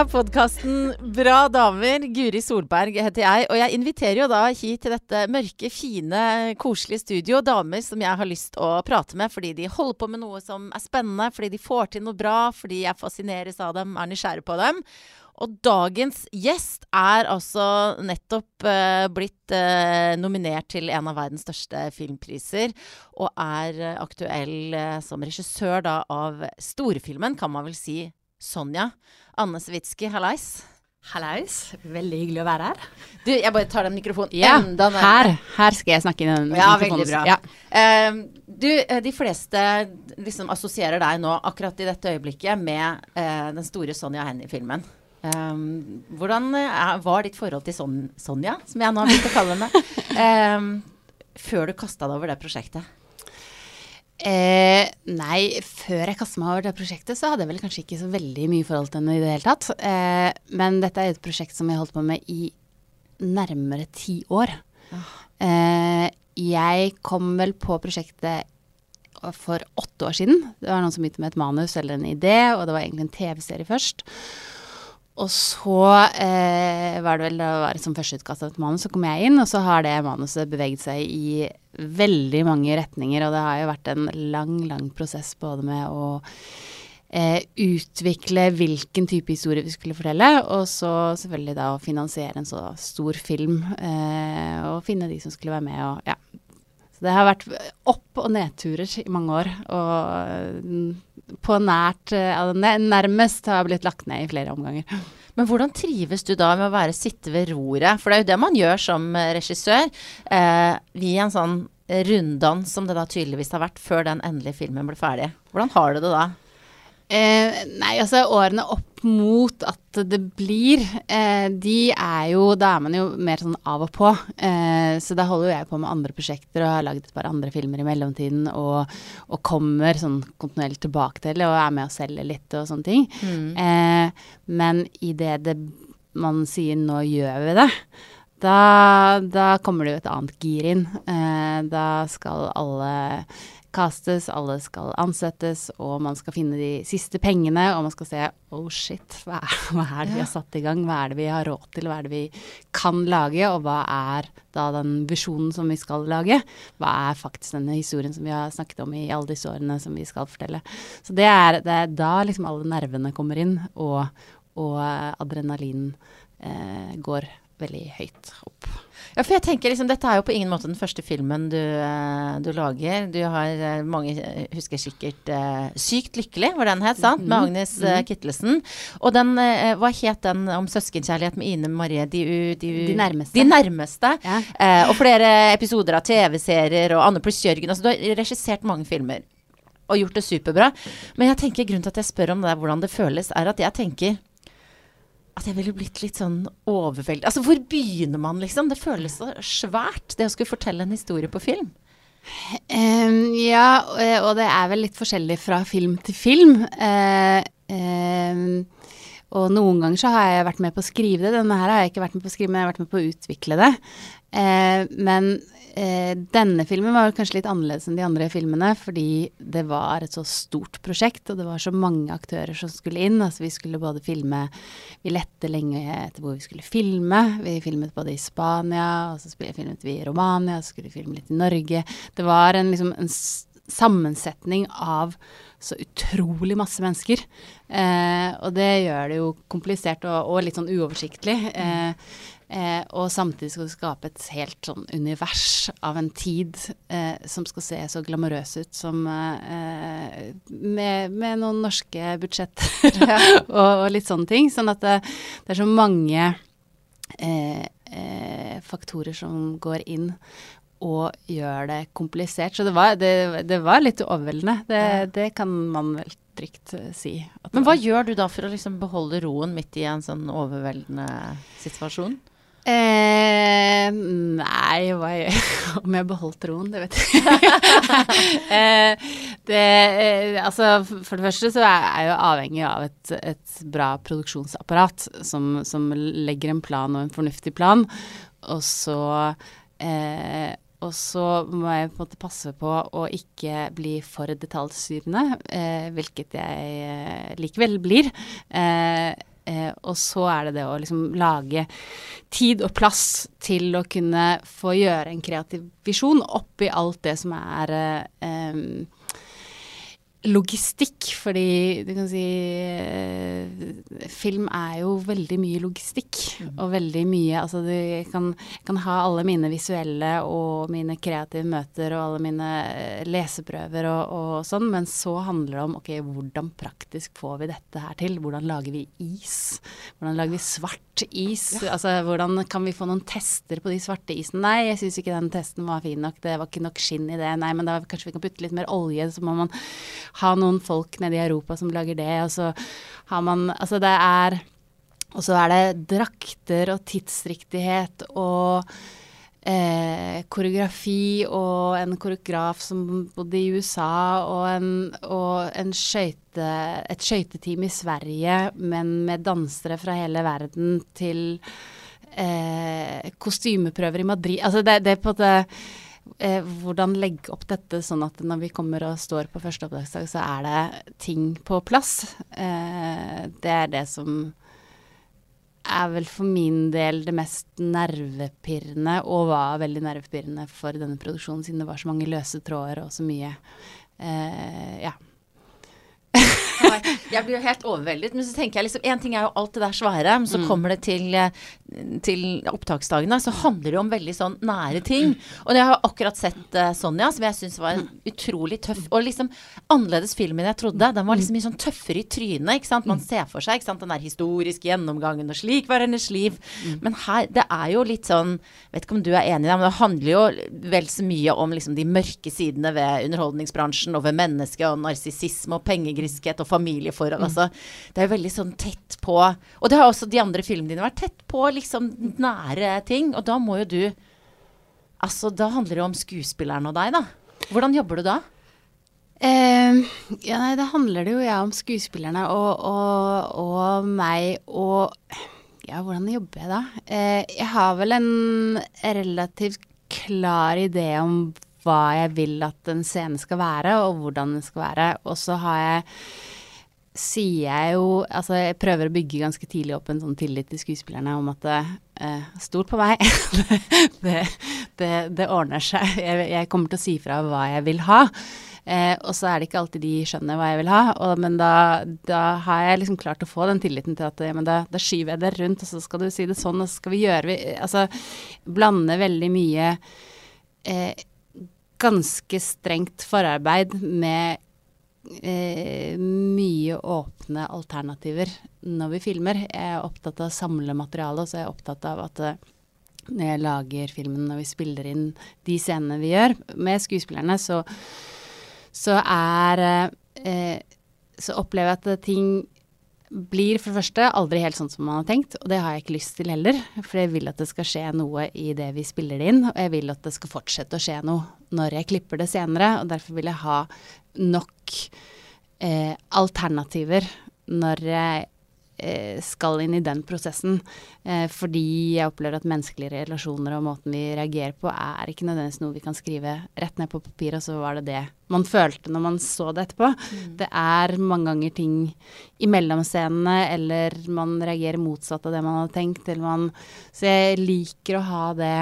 er podkasten Bra damer. Guri Solberg heter jeg. Og jeg inviterer jo da hit til dette mørke, fine, koselige studio damer som jeg har lyst å prate med fordi de holder på med noe som er spennende, fordi de får til noe bra, fordi jeg fascineres av dem, er nysgjerrig på dem. Og dagens gjest er altså nettopp uh, blitt uh, nominert til en av verdens største filmpriser. Og er uh, aktuell som regissør da av storfilmen, kan man vel si, Sonja. Anne Sewitsky, hallais. Hallais. Veldig hyggelig å være her. Du, jeg bare tar den mikrofonen ja, enda nærmere. Her, her skal jeg snakke inn den ja, mikrofonen. Veldig bra. Ja. du, de fleste liksom assosierer deg nå, akkurat i dette øyeblikket, med den store Sonja Hennie-filmen. Um, hvordan uh, var ditt forhold til Son Sonja, som jeg nå har begynt å kalle henne, um, før du kasta deg over det prosjektet? Eh, nei, før jeg kasta meg over det prosjektet, så hadde jeg vel kanskje ikke så veldig mye forhold til henne i det hele tatt. Eh, men dette er et prosjekt som jeg holdt på med i nærmere ti år. Oh. Eh, jeg kom vel på prosjektet for åtte år siden. Det var noen som begynte med et manus eller en idé, og det var egentlig en TV-serie først. Og så eh, var det vel det var som førsteutkast av et manus, så kom jeg inn, og så har det manuset beveget seg i veldig mange retninger. Og det har jo vært en lang, lang prosess både med å eh, utvikle hvilken type historie vi skulle fortelle, og så selvfølgelig da å finansiere en så stor film. Eh, og finne de som skulle være med og ja. Så det har vært opp- og nedturer i mange år. Og på nært uh, Nærmest har blitt lagt ned i flere omganger. Men hvordan trives du da med å være sitte ved roret? For det er jo det man gjør som eh, regissør. Eh, via en sånn runddans som det da tydeligvis har vært før den endelige filmen ble ferdig. Hvordan har du det da? Eh, nei, altså årene opp mot at det blir, eh, de er jo Da er man jo mer sånn av og på. Eh, så da holder jo jeg på med andre prosjekter og har laget et par andre filmer i mellomtiden. Og, og kommer sånn kontinuerlig tilbake til det og er med og selger litt og sånne ting. Mm. Eh, men i det man sier 'nå gjør vi det', da, da kommer det jo et annet gir inn. Eh, da skal alle castes, alle skal ansettes, og man skal finne de siste pengene, og man skal se oh shit, hva er, hva er det vi har satt i gang, hva er det vi har råd til, hva er det vi kan lage, og hva er da den visjonen som vi skal lage? Hva er faktisk denne historien som vi har snakket om i alle disse årene som vi skal fortelle? Så det er, det er da liksom alle nervene kommer inn, og, og adrenalin eh, går veldig høyt opp. Ja, for jeg tenker liksom, Dette er jo på ingen måte den første filmen du, uh, du lager. Du har uh, mange husker sikkert uh, 'Sykt lykkelig', var den het, sant? Med mhm. Agnes mm. Kittelsen. Og den, hva het den om søskenkjærlighet med Ine Marie? De, de, de nærmeste. De nærmeste. Ja. og flere episoder av TV-serier og Anne pluss Jørgen. Altså, du har regissert mange filmer og gjort det superbra. Men jeg tenker grunnen til at jeg spør om det, hvordan det føles, er at jeg tenker at jeg ville blitt litt sånn overveldet Altså, hvor begynner man, liksom? Det føles så svært, det å skulle fortelle en historie på film. Um, ja, og det er vel litt forskjellig fra film til film. Uh, um, og noen ganger så har jeg vært med på å skrive det. Denne her har jeg ikke vært med på å skrive, men jeg har vært med på å utvikle det. Uh, men eh, denne filmen var kanskje litt annerledes enn de andre filmene, fordi det var et så stort prosjekt, og det var så mange aktører som skulle inn. Altså vi skulle både filme Vi lette lenge etter hvor vi skulle filme. Vi filmet både i Spania, og så filmet vi i Romania, så skulle vi filme litt i Norge. Det var en, liksom, en sammensetning av så utrolig masse mennesker. Eh, og det gjør det jo komplisert og, og litt sånn uoversiktlig. Eh, Eh, og samtidig skal du skape et helt sånn univers av en tid eh, som skal se så glamorøs ut som eh, med, med, noen norske budsjetter og, og, litt sånne ting. Sånn at det, det er så mange eh, eh, faktorer som går inn og gjør det komplisert. Så det var, det, det var litt overveldende. Det, det, kan man vel trygt eh, si. Men hva gjør du da for å liksom beholde roen midt i en sånn overveldende situasjon? Eh, nei, jeg, om jeg beholdt troen, det vet jeg ikke. eh, eh, altså, for det første så er jeg jo avhengig av et, et bra produksjonsapparat som, som, legger en plan og en fornuftig plan. Og så, eh, og så må jeg på en måte passe på å ikke bli for detaljstyrende, eh, hvilket jeg eh, likevel blir. Eh, Eh, og så er det det å liksom lage tid og plass til å kunne få gjøre en kreativ visjon oppi alt det som er eh, logistikk, fordi du kan si eh, Film er jo veldig mye logistikk. Mm. Og veldig mye Altså du kan, kan, ha alle mine visuelle og mine kreative møter og alle mine eh, leseprøver og, og, sånn, men så handler det om ok, hvordan praktisk får vi dette her til? Hvordan lager vi is? Hvordan lager vi svart is? Ja. Altså hvordan kan vi få noen tester på de svarte isene? Nei, jeg syns ikke den testen var fin nok, det var ikke nok skinn i det. Nei, men da kanskje vi kan putte litt mer olje, så må man ha noen folk nede i Europa som lager det, og så har man Altså det er Og så er det drakter og tidsriktighet og eh, koreografi og en koreograf som bodde i USA og, en, og en skjøyte, et skøyteteam i Sverige, men med dansere fra hele verden til eh, kostymeprøver i Madrid. Altså det, det på en måte eh, hvordan legge opp dette sånn at når vi kommer og står på første oppdragsdag, så er det ting på plass. Eh, det er det som er vel for min del det mest nervepirrende, og var veldig nervepirrende for denne produksjonen, siden det var så mange løse tråder og så mye eh, Ja. jeg blir jo helt overveldet. Men så tenker jeg liksom Én ting er jo alt det der svære, men så mm. kommer det til, eh, til opptaksdagene, så handler det jo om veldig sånn nære ting. Og jeg har akkurat sett uh, Sonja, som jeg syns var en utrolig tøff og liksom annerledes film enn jeg trodde. Den var liksom mye sånn tøffere i trynet, ikke sant. Man ser for seg ikke sant, den der historiske gjennomgangen, og slik var hennes liv. Men her, det er jo litt sånn Vet ikke om du er enig i det, men det handler jo vel så mye om liksom de mørke sidene ved underholdningsbransjen, og ved mennesket, og narsissisme, og pengegriskhet, og familieforhold. Mm. Altså, det er jo veldig sånn tett på Og det har også de andre filmene dine vært tett på liksom nære ting. Og da må jo du Altså, da handler det jo om skuespilleren og deg, da. Hvordan jobber du da? Uh, ja, nei, da handler det jo ja, om skuespillerne og, og, og, meg og Ja, hvordan jobber jeg da? Uh, jeg har vel en relativt klar idé om hva jeg vil at en scene skal være, og hvordan den skal være. Og så har jeg sier jeg jo Altså, jeg prøver å bygge ganske tidlig opp en sånn tillit til skuespillerne om at uh, Stol på meg. det, det, det, ordner seg. Jeg, jeg, kommer til å si fra hva jeg vil ha. Eh, og så er det ikke alltid de skjønner hva jeg vil ha. Og, men da, da, har jeg liksom klart å få den tilliten til at ja, men da, da, skyver jeg det rundt, og så skal du si det sånn, og så skal vi gjøre vi, Altså blande veldig mye eh, ganske strengt forarbeid med eh, mye åpne alternativer når vi filmer. Jeg er opptatt av å samle materiale, og så er jeg opptatt av at eh, når jeg lager filmen, når vi spiller inn de scenene vi gjør med skuespillerne, så, så er eh, Så opplever jeg at ting blir for det første aldri helt sånn som man har tenkt, og det har jeg ikke lyst til heller. For jeg vil at det skal skje noe i det vi spiller det inn, og jeg vil at det skal fortsette å skje noe når jeg klipper det senere. Og derfor vil jeg ha nok eh, alternativer når jeg skal inn i den prosessen. Eh, fordi jeg opplever at menneskelige relasjoner og måten vi reagerer på, er ikke nødvendigvis noe vi kan skrive rett ned på papir, og så var det det man følte når man så det etterpå. Mm. Det er mange ganger ting i mellomscenene, eller man reagerer motsatt av det man hadde tenkt, eller man Så jeg liker å ha det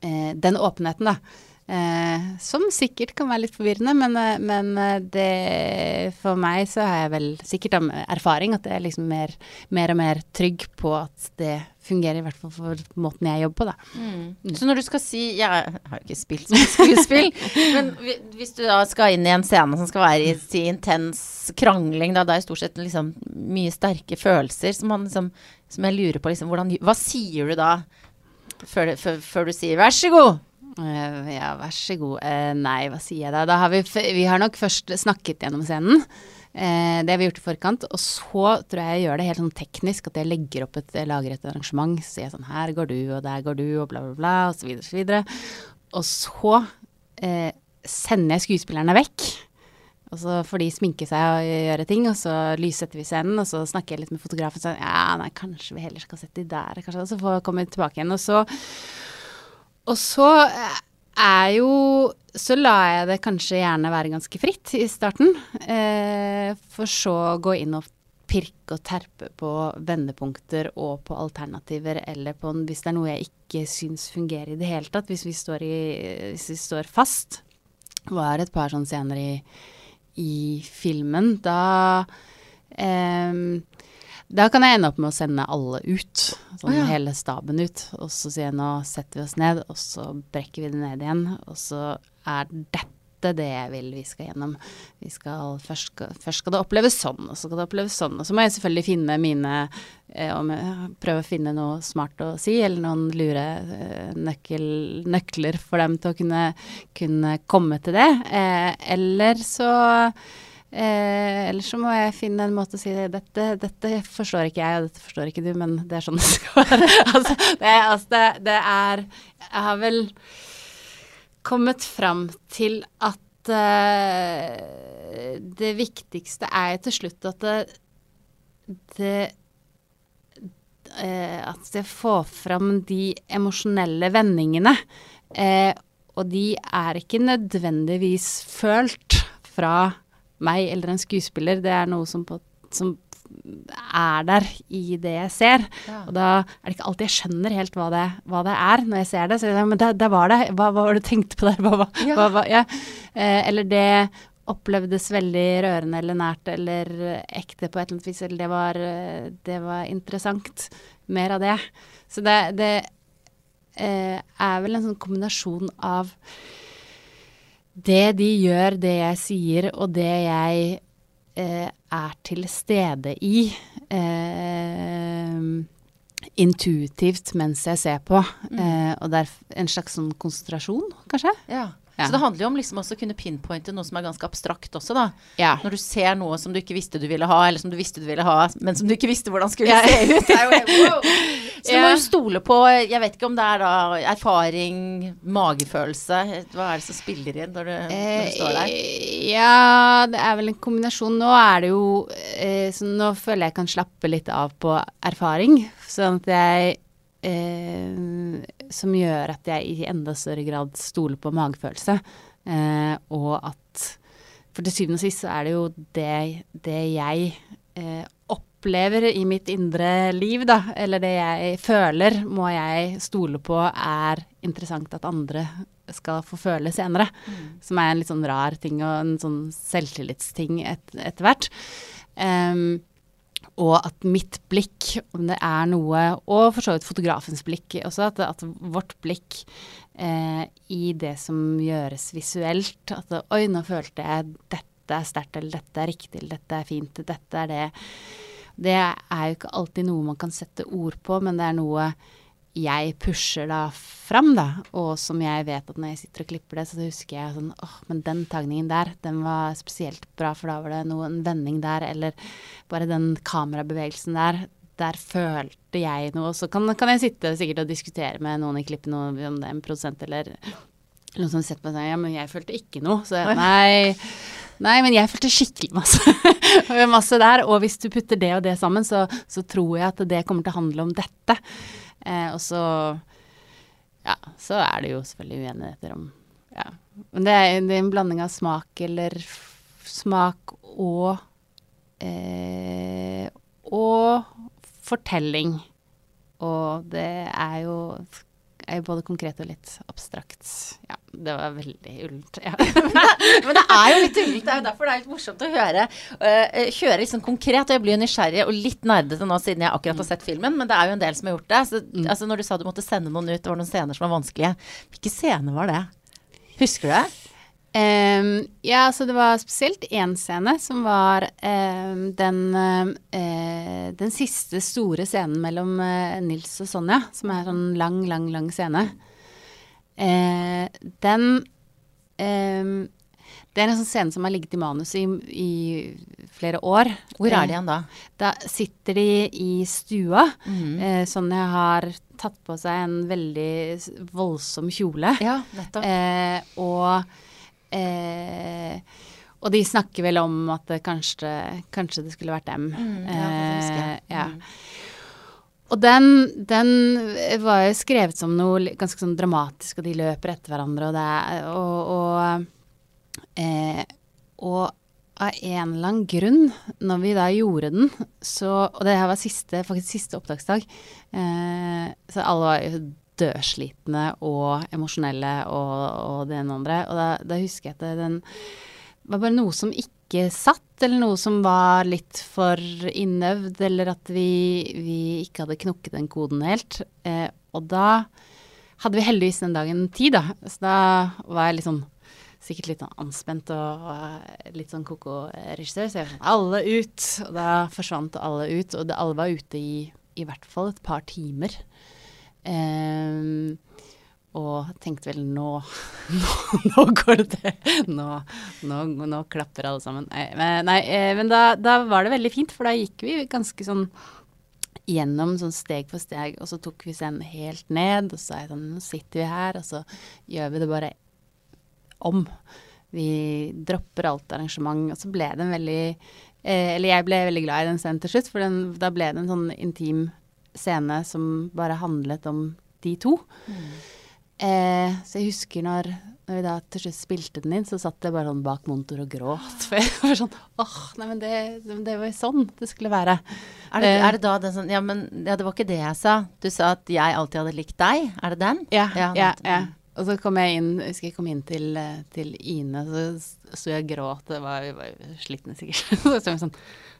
eh, den åpenheten, da. Eh, som sikkert kan være litt forvirrende, men, eh, men, eh, det For meg så har jeg vel sikkert erfaring at jeg er liksom mer, mer, og mer trygg på at det fungerer, i hvert fall for måten jeg jobber på, da. Mm. Mm. Så når du skal si Jeg har ikke spilt som skuespill, men hvis du da skal inn i en scene som skal være i si, intens krangling, da, det er stort sett liksom mye sterke følelser som, man, liksom, som jeg lurer på liksom, hvordan, Hva sier du da? Før, før, før du sier 'vær så god'? Uh, ja, vær så god. Uh, nei, hva sier jeg da? da har vi, vi, har nok først snakket gjennom scenen. Uh, det har vi gjort i forkant. Og så tror jeg jeg gjør det helt sånn teknisk, at jeg legger opp et, lager arrangement. Så sier jeg sånn her går du, og der går du, og bla, bla, bla, og så videre, og så videre. Og så sender jeg skuespillerne vekk. Og så får de sminke seg og gjøre ting, og så lyssetter vi scenen, og så snakker jeg litt med fotografen sånn Ja, nei, kanskje vi heller skal sette de der, kanskje. Og så får jeg komme tilbake igjen. Og så og så eh, er jo Så lar jeg det kanskje gjerne være ganske fritt i starten. Eh, for så å gå inn og pirke og terpe på vendepunkter og på alternativer, eller på hvis det er noe jeg ikke syns fungerer i det hele tatt, hvis vi står, i, hvis vi står fast. Var et par sånne scener i, i filmen. Da eh, da kan jeg ende opp med å sende alle ut. Sånn oh, ja. hele staben ut. Og så sier jeg nå setter vi oss ned, og så brekker vi det ned igjen. Og så er dette det jeg vil vi skal gjennom. Vi skal, først, skal, først skal det oppleves sånn, og så skal det oppleves sånn. Og så må jeg selvfølgelig finne mine eh, jeg Prøve å finne noe smart å si, eller noen lure eh, nøkkel, nøkler for dem til å kunne, kunne komme til det. Eh, eller så Eh, ellers så må jeg finne en måte å si. Dette, dette forstår ikke jeg, og dette forstår ikke du, men det er sånn det skal være. altså, det, altså det, det er Jeg har vel kommet fram til at uh, det viktigste er til slutt at det, det uh, At jeg får fram de emosjonelle vendingene. Uh, og de er ikke nødvendigvis følt fra meg eller en skuespiller. Det er noe som, på, som er der i det jeg ser. Ja. Og da er det ikke alltid jeg skjønner helt hva det, hva det er når jeg ser det. Så jeg, men der, der var det. Hva, hva var det du tenkte på der? Hva, hva, Ja. hva, ja. eh, eller det opplevdes veldig rørende eller nært eller ekte på et eller annet vis. Eller det var, det var interessant. Mer av det. Så det, det eh, er vel en sånn kombinasjon av det de gjør, det jeg sier, og det jeg eh, er til stede i. Eh, intuitivt mens jeg ser på. Eh, og det er en slags sånn konsentrasjon, kanskje. Ja. Ja. Så det handler jo om liksom også å kunne pinpointe noe som er ganske abstrakt også, da. Ja. Når du ser noe som du ikke visste du ville ha, eller som du visste du ville ha, men som du ikke visste hvordan skulle se ut. Så du må jo stole på Jeg vet ikke om det er da erfaring, magefølelse. Hva er det som spiller inn når du, når du står der? Eh, ja, det er vel en kombinasjon. Nå er det jo eh, så Nå føler jeg kan slappe litt av på erfaring, sånn at jeg eh, Som gjør at jeg i enda større grad stoler på magefølelse. Eh, og at For til syvende og sist så er det jo det, det jeg eh, opplever i mitt indre liv, da, eller det jeg føler, må jeg stole på er interessant at andre skal få føle senere. Som er en litt sånn rar ting og en sånn selvtillitsting et, etter hvert. Um, og at mitt blikk, om det er noe Og for så vidt fotografens blikk også, at, at vårt blikk eh, i det som gjøres visuelt At oi, nå følte jeg dette er sterkt, eller dette er riktig, eller dette er fint, dette er det. Det er jo ikke alltid noe man kan sette ord på, men det er noe jeg pusher da fram, da. Og som jeg vet at når jeg sitter og klipper det, så husker jeg sånn åh, men den tagningen der, den var spesielt bra, for da var det noe, en vending der, eller bare den kamerabevegelsen der. Der følte jeg noe. Så kan, kan jeg sitte sikkert og diskutere med noen i klippet, noe, om det er en produsent eller noen som har sett på meg og sier ja, men jeg følte ikke noe. Så jeg, nei, nei, men jeg følte skikkelig masse. masse der. Og hvis du putter det og det sammen, så, så tror jeg at det kommer til å handle om dette. Eh, og så Ja, så er det jo selvfølgelig uenigheter om Ja. Men det er, det er en blanding av smak eller smak og eh, Og fortelling. Og det er jo både konkret og litt abstrakt. Ja, det var veldig ullent. Ja. Men det er jo litt ullent. Det er jo derfor det er litt morsomt å høre. Uh, høre litt sånn konkret. Og jeg blir jo nysgjerrig og litt nerdete nå siden jeg akkurat har sett filmen. Men det er jo en del som har gjort det. Så, altså, når du sa du måtte sende noen ut, det var noen scener som var vanskelige. Hvilke scener var det? Husker du det? Ehm, ja, så det var spesielt én scene som var um, den, uh, den siste store scenen mellom uh, Nils og Sonja, som er sånn lang, lang, lang scene. Uh, den um, Det er en sånn scene som har ligget i manuset i, i flere år. Hvor er de igjen da? Da sitter de i stua. Eh, Sonja har tatt på seg en veldig voldsom kjole. Ja, nettopp. Og, eh, og de snakker vel om at det kanskje, kanskje det skulle vært dem. Mm, ja. Eh, ja. Mm. Og den, den var jo skrevet som noe ganske sånn dramatisk, og de løper etter hverandre, og det er Og, og, eh, og av en eller annen grunn, når vi da gjorde den, så Og det her var siste, faktisk siste opptaksdag. Eh, så alle var jo dødslitne og emosjonelle og, og det ene og andre. Og da, da husker jeg at den var bare noe som ikke satt, eller noe som var litt for innøvd, eller at vi, vi ikke hadde knukket den koden helt. Eh, og da hadde vi heldigvis den dagen tid, da. Så da var jeg litt sånn sikkert litt sånn anspent og, og litt sånn koko-regissør. Så jeg var sånn Alle ut! Og da forsvant alle ut. Og alle var ute i i hvert fall et par timer. Um, og tenkte vel nå, nå, nå går det. Nå, nå, nå, klapper alle sammen. Nei, nei, eh, men da, da, var det veldig fint, for da gikk vi ganske sånn gjennom sånn steg for steg, og så tok vi scenen helt ned, og så er jeg sånn Nå sitter vi her, og så gjør vi det bare om. Vi dropper alt arrangement, og så ble det en veldig eh, Eller jeg ble veldig glad i den scenen til slutt, for den, da ble det en sånn intim scene som bare handlet om de to. Mm. Eh, så jeg husker når, når, vi da til slutt spilte den inn, så satt jeg bare sånn bak monitor og gråt. For jeg var sånn åh, nei, men det, det var jo sånn det skulle være. Er det, er det da den sånn Ja, men ja, det var ikke det jeg sa. Du sa at jeg alltid hadde likt deg. Er det den? Ja. ja, ja, ja. Og så kom jeg inn, husker jeg kom inn til, til Ine, så sto jeg og gråt. Det var, jeg var slitne sikkert. så jeg sånn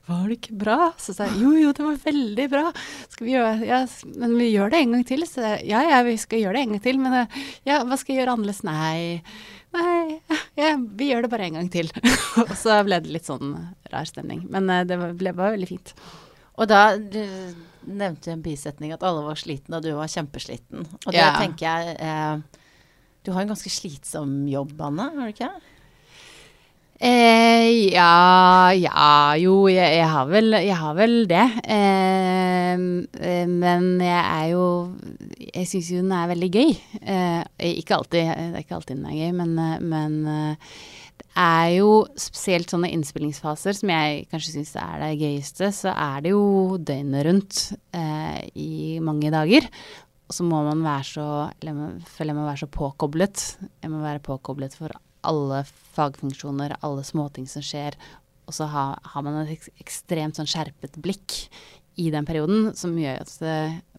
var det ikke bra? Så sa jeg jo, jo, det var veldig bra. Skal vi gjøre ja, Men vi gjør det en gang til. Så jeg, ja, ja, vi skal gjøre det en gang til. Men eh, ja, hva skal jeg gjøre annerledes? Nei, nei, ja, vi gjør det bare en gang til. og så ble det litt sånn rar stemning. Men uh, det ble bare veldig fint. Og da du nevnte en bisetning at alle var slitne, og du var kjempesliten. Og det tenker jeg eh, Du har en ganske slitsom jobb, Anne, har du ikke? Eh, ja, ja Jo, jeg, jeg, har vel, jeg, har vel, det. Eh, eh, men jeg er jo Jeg syns jo den er veldig gøy. Eh, ikke alltid, det er ikke alltid den er gøy, men, eh, men eh, det er jo spesielt sånne innspillingsfaser som jeg kanskje syns er det gøyeste, så er det jo døgnet rundt i mange dager. Og så må man være så Eller føler jeg må være så påkoblet. Jeg må være påkoblet for alle fagfunksjoner, alle småting som skjer. Og så har, har man et ekstremt sånn skjerpet blikk i den perioden, som gjør at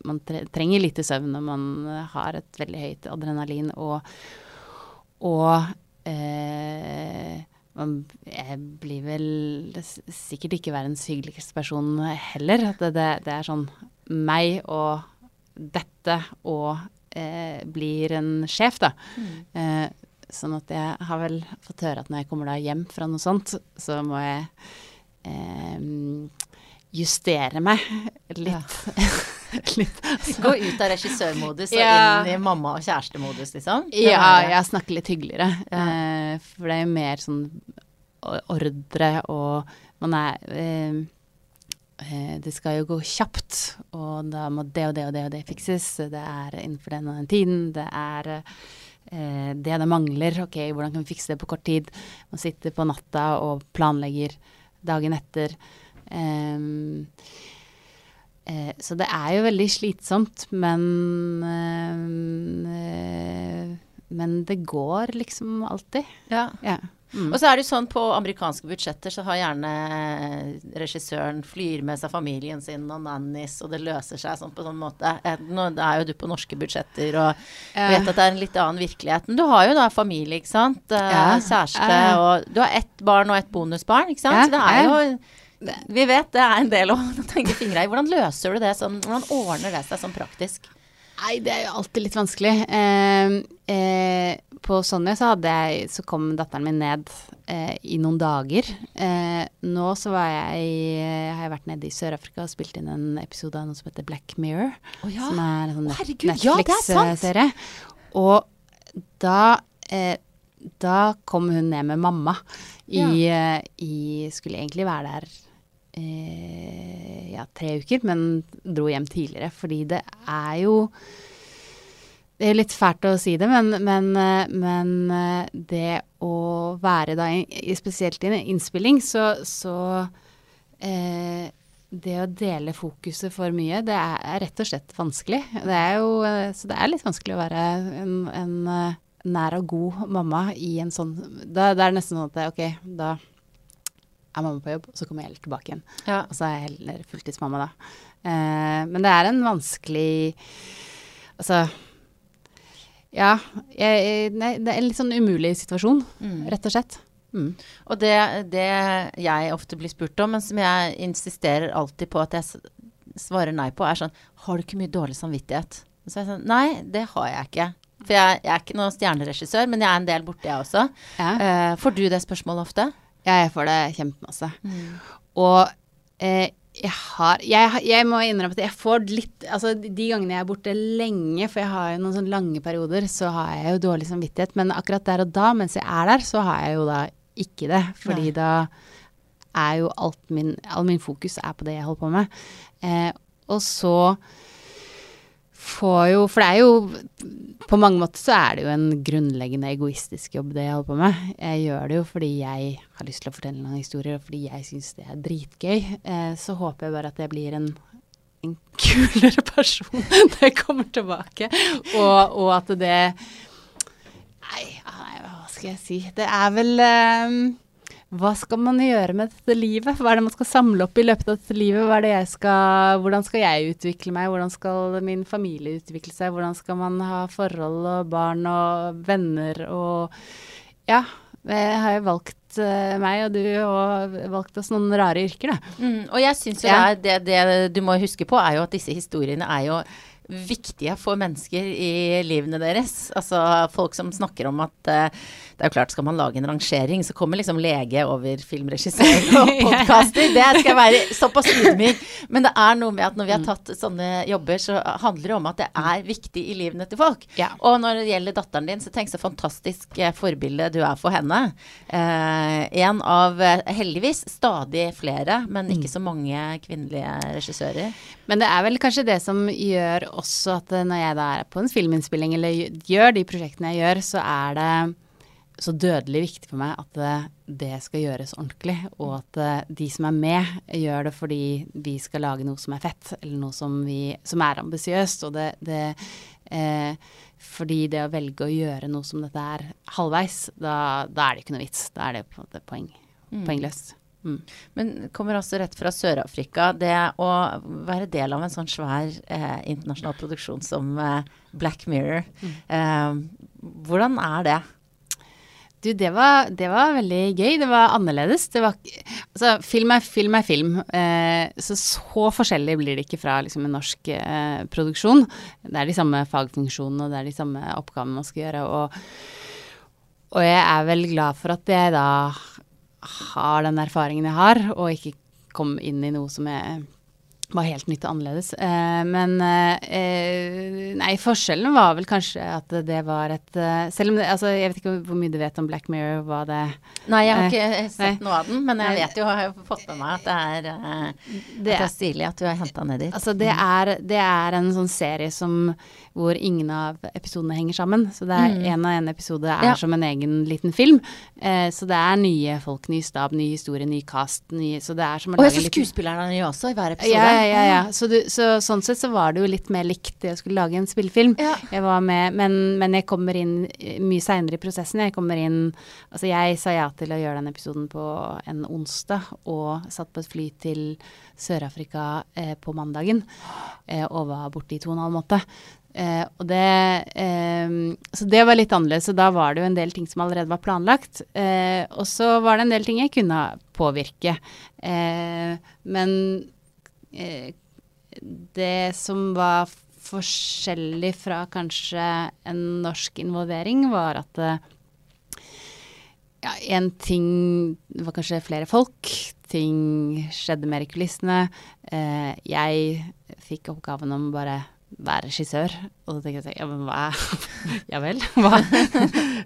man trenger litt søvn når man har et veldig høyt adrenalin og, og eh, man, jeg blir vel sikkert ikke verdens hyggeligste person heller. Det, det, det er sånn meg og dette og eh, blir en sjef, da. Mm. Eh, Sånn at jeg har vel fått høre at når jeg kommer da hjem fra noe sånt, så må jeg eh, justere meg litt. Ja. litt altså. Gå ut av regissørmodus og ja. inn i mamma- og kjærestemodus, liksom? Ja, jeg snakker litt hyggeligere. Ja. Eh, for det er jo mer sånn ordre og man er eh, eh, det skal jo gå kjapt, og da må det og det og det og det fikses. Det er innenfor den og den tiden. Det er eh, det det mangler. Ok, hvordan kan vi fikse det på kort tid? Man sitter på natta og planlegger dagen etter. Um, eh, så det er jo veldig slitsomt, men eh, Men det går liksom alltid. Ja. ja. Mm. Og så er det jo sånn på amerikanske budsjetter så har gjerne regissøren flyr med seg familien sin og nannies, og det løser seg sånn på sånn måte. Eh, nå er jo du på norske budsjetter og vet at det er en litt annen virkelighet. Men du har jo da familie, ikke sant. Eh, ja. Kjæreste, og du har ett barn og ett bonusbarn, ikke sant. Så det er jo Vi vet det er en del å tenke fingra i. Hvordan løser du det sånn? Hvordan ordner det seg sånn praktisk? Nei, det er jo alltid litt vanskelig. Eh, eh, på Sonja så, jeg, så, kom datteren min ned eh, i noen dager. Eh, nå så var jeg, eh, har jeg vært nede i Sør-Afrika og spilt inn en episode av noe som heter Black Mirror. Oh, ja. Som er en sånn Netflix-serie. Ja, og da, eh, da kom hun ned med mamma i, ja. i Skulle egentlig være der eh, ja, tre uker, men dro hjem tidligere. Fordi det er jo Det er litt fælt å si det, men, men, eh, men eh, det å være da, spesielt i en innspilling, så, så eh, det å dele fokuset for mye, det er, rett og slett vanskelig. Det er jo, eh, så det er litt vanskelig å være en, en nær og god mamma i en sånn da, Det er nesten sånn at det, ok, da er mamma på jobb, og så kommer jeg heller tilbake igjen. Ja. Og så er jeg heller fulltidsmamma da. Eh, men det er en vanskelig Altså Ja, jeg, nei, det er en litt sånn umulig situasjon, Mm. rett og slett. Mm. Og det, det jeg ofte blir spurt om, men som jeg insisterer alltid på at jeg svarer nei på, er sånn Har du ikke mye dårlig samvittighet? Så er jeg sånn Nei, det har jeg ikke. For jeg, jeg er ikke noen stjerneregissør, men jeg er en del borti, jeg også. Ja. Eh, får du det spørsmålet ofte? Jeg får det kjempemasse. Og eh, jeg har jeg, jeg må innrømme at jeg får litt Altså de de gangene jeg er borte lenge, for jeg har jo noen sånne lange perioder, så har jeg jo dårlig samvittighet. Men akkurat der og da, mens jeg er der, så har jeg jo da ikke det. Fordi Nei. da er jo alt min All min fokus er på det jeg holder på med. Eh, og så får jo For det er jo På mange måter så er det jo en grunnleggende egoistisk jobb, det jeg holder på med. Jeg gjør det jo fordi jeg har lyst til å fortelle noen historier, og fordi jeg syns det er dritgøy. Eh, så håper jeg bare at jeg blir en en kulere person når jeg kommer tilbake, og, og at det Nei, hva skal jeg si. Det er vel eh, Hva skal man gjøre med dette livet? Hva er det man skal samle opp i løpet av dette livet? Det skal, hvordan skal jeg utvikle meg? Hvordan skal min familie utvikle seg? Hvordan skal man ha forhold og barn og venner og Ja, jeg har jo valgt eh, meg og du og valgt oss noen rare yrker, da. Mm, og jeg syns jo Ja. det, det, det du må huske på, er jo at disse historiene er jo viktige for mennesker i livene deres. Altså folk som snakker om at eh, Det er jo klart, skal man lage en rangering, så kommer liksom lege over filmregissør og podkaster. Det skal jeg være såpass ydmyk. Men det er noe med at når vi har tatt sånne jobber, så handler det om at det er viktig i livene til folk. Ja. Og når det gjelder datteren din, så tenk så fantastisk eh, forbilde du er for henne. Eh, en av eh, heldigvis stadig flere, men ikke så mange kvinnelige regissører. Men det er vel kanskje det som gjør også at eh, når jeg da er på en filminnspilling eller gjør de prosjektene jeg gjør, så er det så dødelig viktig for meg at det, skal gjøres ordentlig, og at eh, de som er med, gjør det fordi vi skal lage noe som er fett, eller noe som, vi, som er ambisiøst. Og det, det eh, Fordi det å velge å gjøre noe som dette er halvveis, da, da er det ikke noe vits. Da er det på en måte poeng, poengløst. Mm. Men kommer også rett fra Sør-Afrika. Det å være del av en sånn svær eh, internasjonal produksjon som eh, Black Mirror, eh, hvordan er det? Du, det var, det var veldig gøy. Det var annerledes. Det var, altså, film er film. er film. Eh, så så forskjellig blir det ikke fra liksom, en norsk eh, produksjon. Det er de samme fagfunksjonene, og det er de samme oppgavene man skal gjøre. Og, og jeg er vel glad for at jeg da har den erfaringen jeg har, og ikke kom inn i noe som jeg var helt nytt og annerledes. Eh, men eh, nei, forskjellen var vel kanskje at det var et eh, Selv om det, altså, jeg vet ikke hvor mye du vet om Black Mirror, hva det Nei, jeg har ikke ikke sett Nei. noe av den, men jeg vet jo, har jo fått med meg at det er, eh, Det er- er stilig at du har henta ned dit. Altså, det er, det er en sånn serie som, hvor ingen av episodene henger sammen. Så det er Mm. en av en episode er Ja. som en egen liten film. Eh, så det er nye folk, ny stab, ny historie, ny cast. Ny, så det er som å Og lage jeg en så skuespillerne er nye også i hver episode. Ja, ja, ja. ja. Så, du, så sånn sett så var det jo litt mer likt det å skulle lage en spillefilm. Ja. Jeg var med, men, men jeg kommer inn eh, mye seinere i prosessen. Jeg kommer inn Altså, jeg sa ja til å gjøre den episoden på en onsdag, og satt på et fly til Sør-Afrika eh, på mandagen, eh, og var borte i to og en halv måned. Eh, det, eh, så det var litt annerledes. og da var det jo en del ting som allerede var planlagt. Eh, og så var det en del ting jeg kunne påvirke. Eh, men eh, det som var forskjellig fra kanskje en norsk involvering, var at eh, ja, en ting var kanskje flere folk. Ting skjedde mer i kulissene. Jeg fikk oppgaven om bare være regissør. Og så tenker jeg sånn, ja, men hva Ja vel, hva?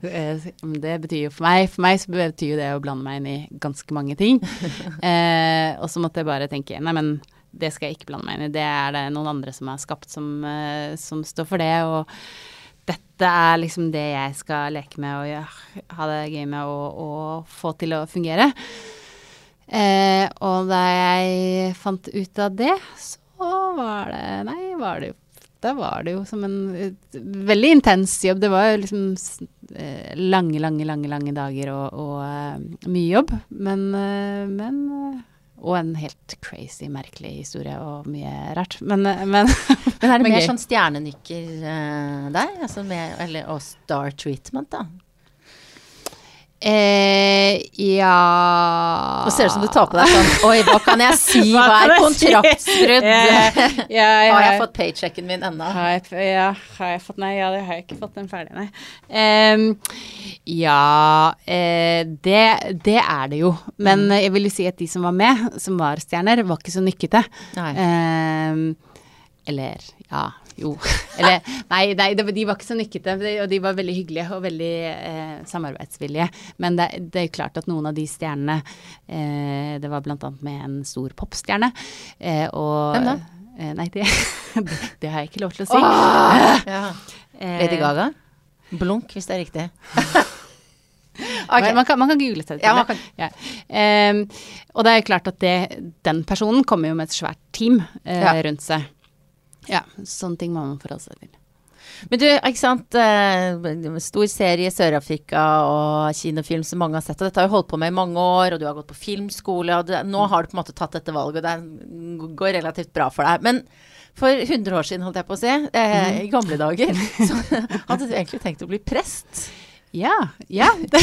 Eh, det betyr jo for meg For meg så betyr jo det å blande meg inn i ganske mange ting. Eh, og så måtte jeg bare tenke nei, men det skal jeg ikke blande meg inn i. Det er det noen andre som er skapt, som, eh, som står for det. Og dette er liksom det jeg skal leke med og gjøre, ha det gøy med og, og få til å fungere. Eh, og da jeg fant ut av det, så var det Nei, var det da var det jo som en et, veldig intens jobb. Det var jo liksom eh, lange, lange, lange lange dager og, og eh, mye jobb. Men, eh, men Og en helt crazy, merkelig historie og mye rart. Men, men Men er det mer sånn stjernenykker uh, der? Altså med, eller, og star treatment, da? Eh, Ja Nå ser det ut som du tar på deg sånn Oi, hva kan jeg si? Hva Hva er kontraktsbrudd? yeah, Ja, ja, Har jeg fått paychecken min ennå? Har ja, har jeg fått Nei, ja, det har jeg ikke fått den ferdig, nei. Um, ja, eh, det, det er det jo. Men Mm. jeg vil jo si at de som var med, som var stjerner, var ikke så nykkete. Ehm, eller ja, jo. Eller nei, nei de var ikke så nykkete. de- Og de var veldig hyggelige og veldig eh, samarbeidsvillige. Men det, det er jo klart at noen av de stjernene eh, Det var annet med en stor popstjerne. Eh, og Hvem da? Eh, nei, det, det, har jeg ikke lov til å si. Ja. Eh, Lady Gaga? Blunk, hvis det er riktig. Okay. Man, kan, man kan google seg til Ja, man det. kan- Ja. Um, og det er klart at det, den personen kommer jo med et svært team uh, Ja. rundt seg. Ja, sånne ting må man forholde seg til. Men du, ikke sant. eh, Stor serie i Sør-Afrika og kinofilm som mange har sett. Og dette har du holdt på med i mange år, og du har gått på filmskole. Og du, nå har du på en måte tatt dette valget, og det går relativt bra for deg. Men for 100 år siden, holdt jeg på å si, eh, i gamle dager, så hadde du egentlig tenkt å bli prest. Ja, ja. Det,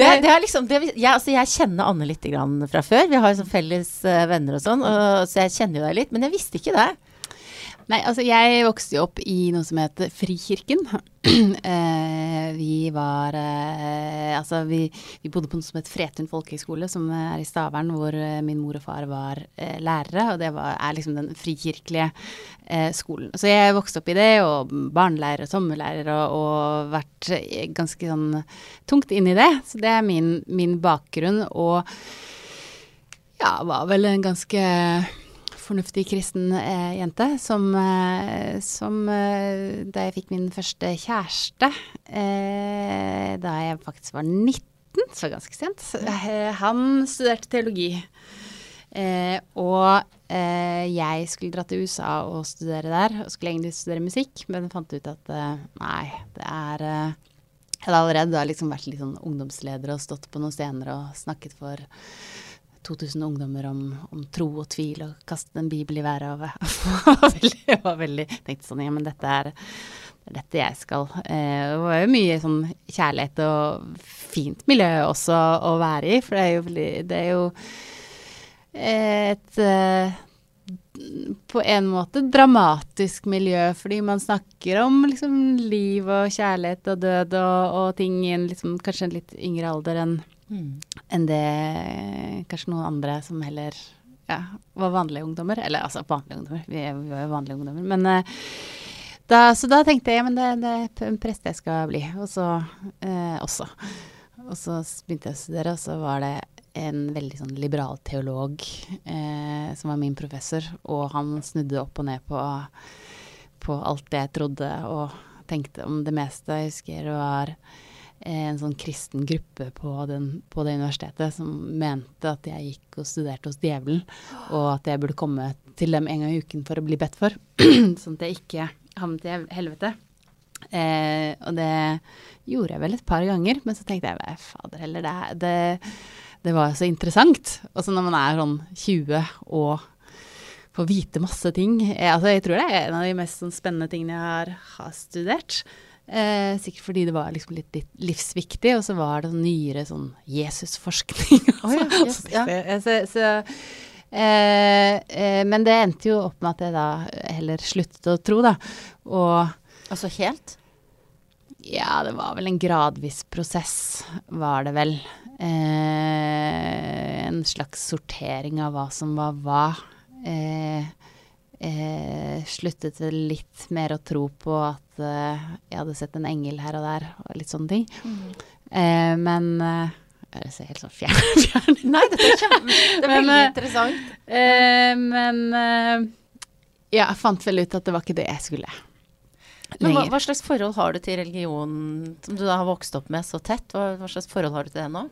Det, det er liksom, det, jeg, altså jeg kjenner Anne litt grann fra før. Vi har jo sånn felles eh, venner og sånn, og, så jeg kjenner jo deg litt. Men jeg visste ikke det. Nei, altså jeg vokste jo opp i noe som heter Frikirken. eh, vi var eh, Altså vi, vi bodde på noe som het Fretun folkehøgskole, som er i Stavern, hvor eh, min mor og far var eh, lærere. Og det var, er liksom den frikirkelige eh, skolen. Så jeg vokste opp i det, og barnelærer og sommerlærer, og, og vært eh, ganske sånn tungt inn i det. Så det er min, min bakgrunn. Og ja, var vel en ganske fornuftig kristen eh, jente som, eh, som eh, Da jeg fikk min første kjæreste, eh, da jeg faktisk var 19, så ganske sent, eh, han studerte teologi. Eh, og eh, jeg skulle dra til USA og studere der, og skulle egentlig studere musikk, men fant ut at nei, det er Jeg hadde allerede da liksom vært sånn ungdomsleder og stått på noen scener og snakket for 2000 ungdommer om, om tro og tvil og kaste en bibel i været. Og jeg var veldig tenkte sånn, ja, men dette er, dette jeg skal. Eh, det var jo mye sånn kjærlighet og fint miljø også å være i, for det er jo, det er jo et eh, på en måte dramatisk miljø, fordi man snakker om liksom liv og kjærlighet og død og, og ting i en liksom, kanskje en litt yngre alder enn enn det kanskje noen andre som heller ja, var vanlige ungdommer. Eller altså vanlige ungdommer, vi, var jo vanlige ungdommer. Men uh, da, så da tenkte jeg ja, det, det er en prest jeg skal bli. Og så uh, også. Og så begynte jeg å studere, og så var det en veldig sånn liberal teolog eh, som var min professor, og han snudde opp og ned på, på alt det jeg trodde og tenkte om det meste. Jeg husker det var en sånn kristen gruppe på, den, på det universitetet som mente at jeg gikk og studerte hos djevelen, og at jeg burde komme til dem en gang i uken for å bli bedt for, sånn at jeg ikke havnet i helvete. Eh, og det gjorde jeg vel et par ganger, men så tenkte jeg "Nei, fader heller, det, det, det var så interessant. Og så når man er sånn 20 og får vite masse ting jeg, altså Jeg tror det er en av de mest sånn, spennende tingene jeg har, har studert. Eh, sikkert fordi det var liksom litt, litt livsviktig, og så var det sånn nyere sånn Jesusforskning. Oh, ja, yes, ja. Så, så, så, eh, eh, men det endte jo opp med at jeg da heller sluttet å tro, da. Og Altså helt? ja, det var vel en gradvis prosess, var det vel. Eh, en slags sortering av hva som var hva. Eh, eh, sluttet litt mer å tro på at eh, jeg hadde sett en engel her og der, og litt sånne ting. Eh, men eh, Jeg ser helt sånn fjern, ut. Nei, dette er, kjempe, det er Men, veldig eh, interessant. Eh, men eh, ja, jeg fant vel ut at det var ikke det jeg skulle. Men hva, hva slags forhold har du til religion som du da har vokst opp med så tett? Hva, hva slags forhold har du til det nå?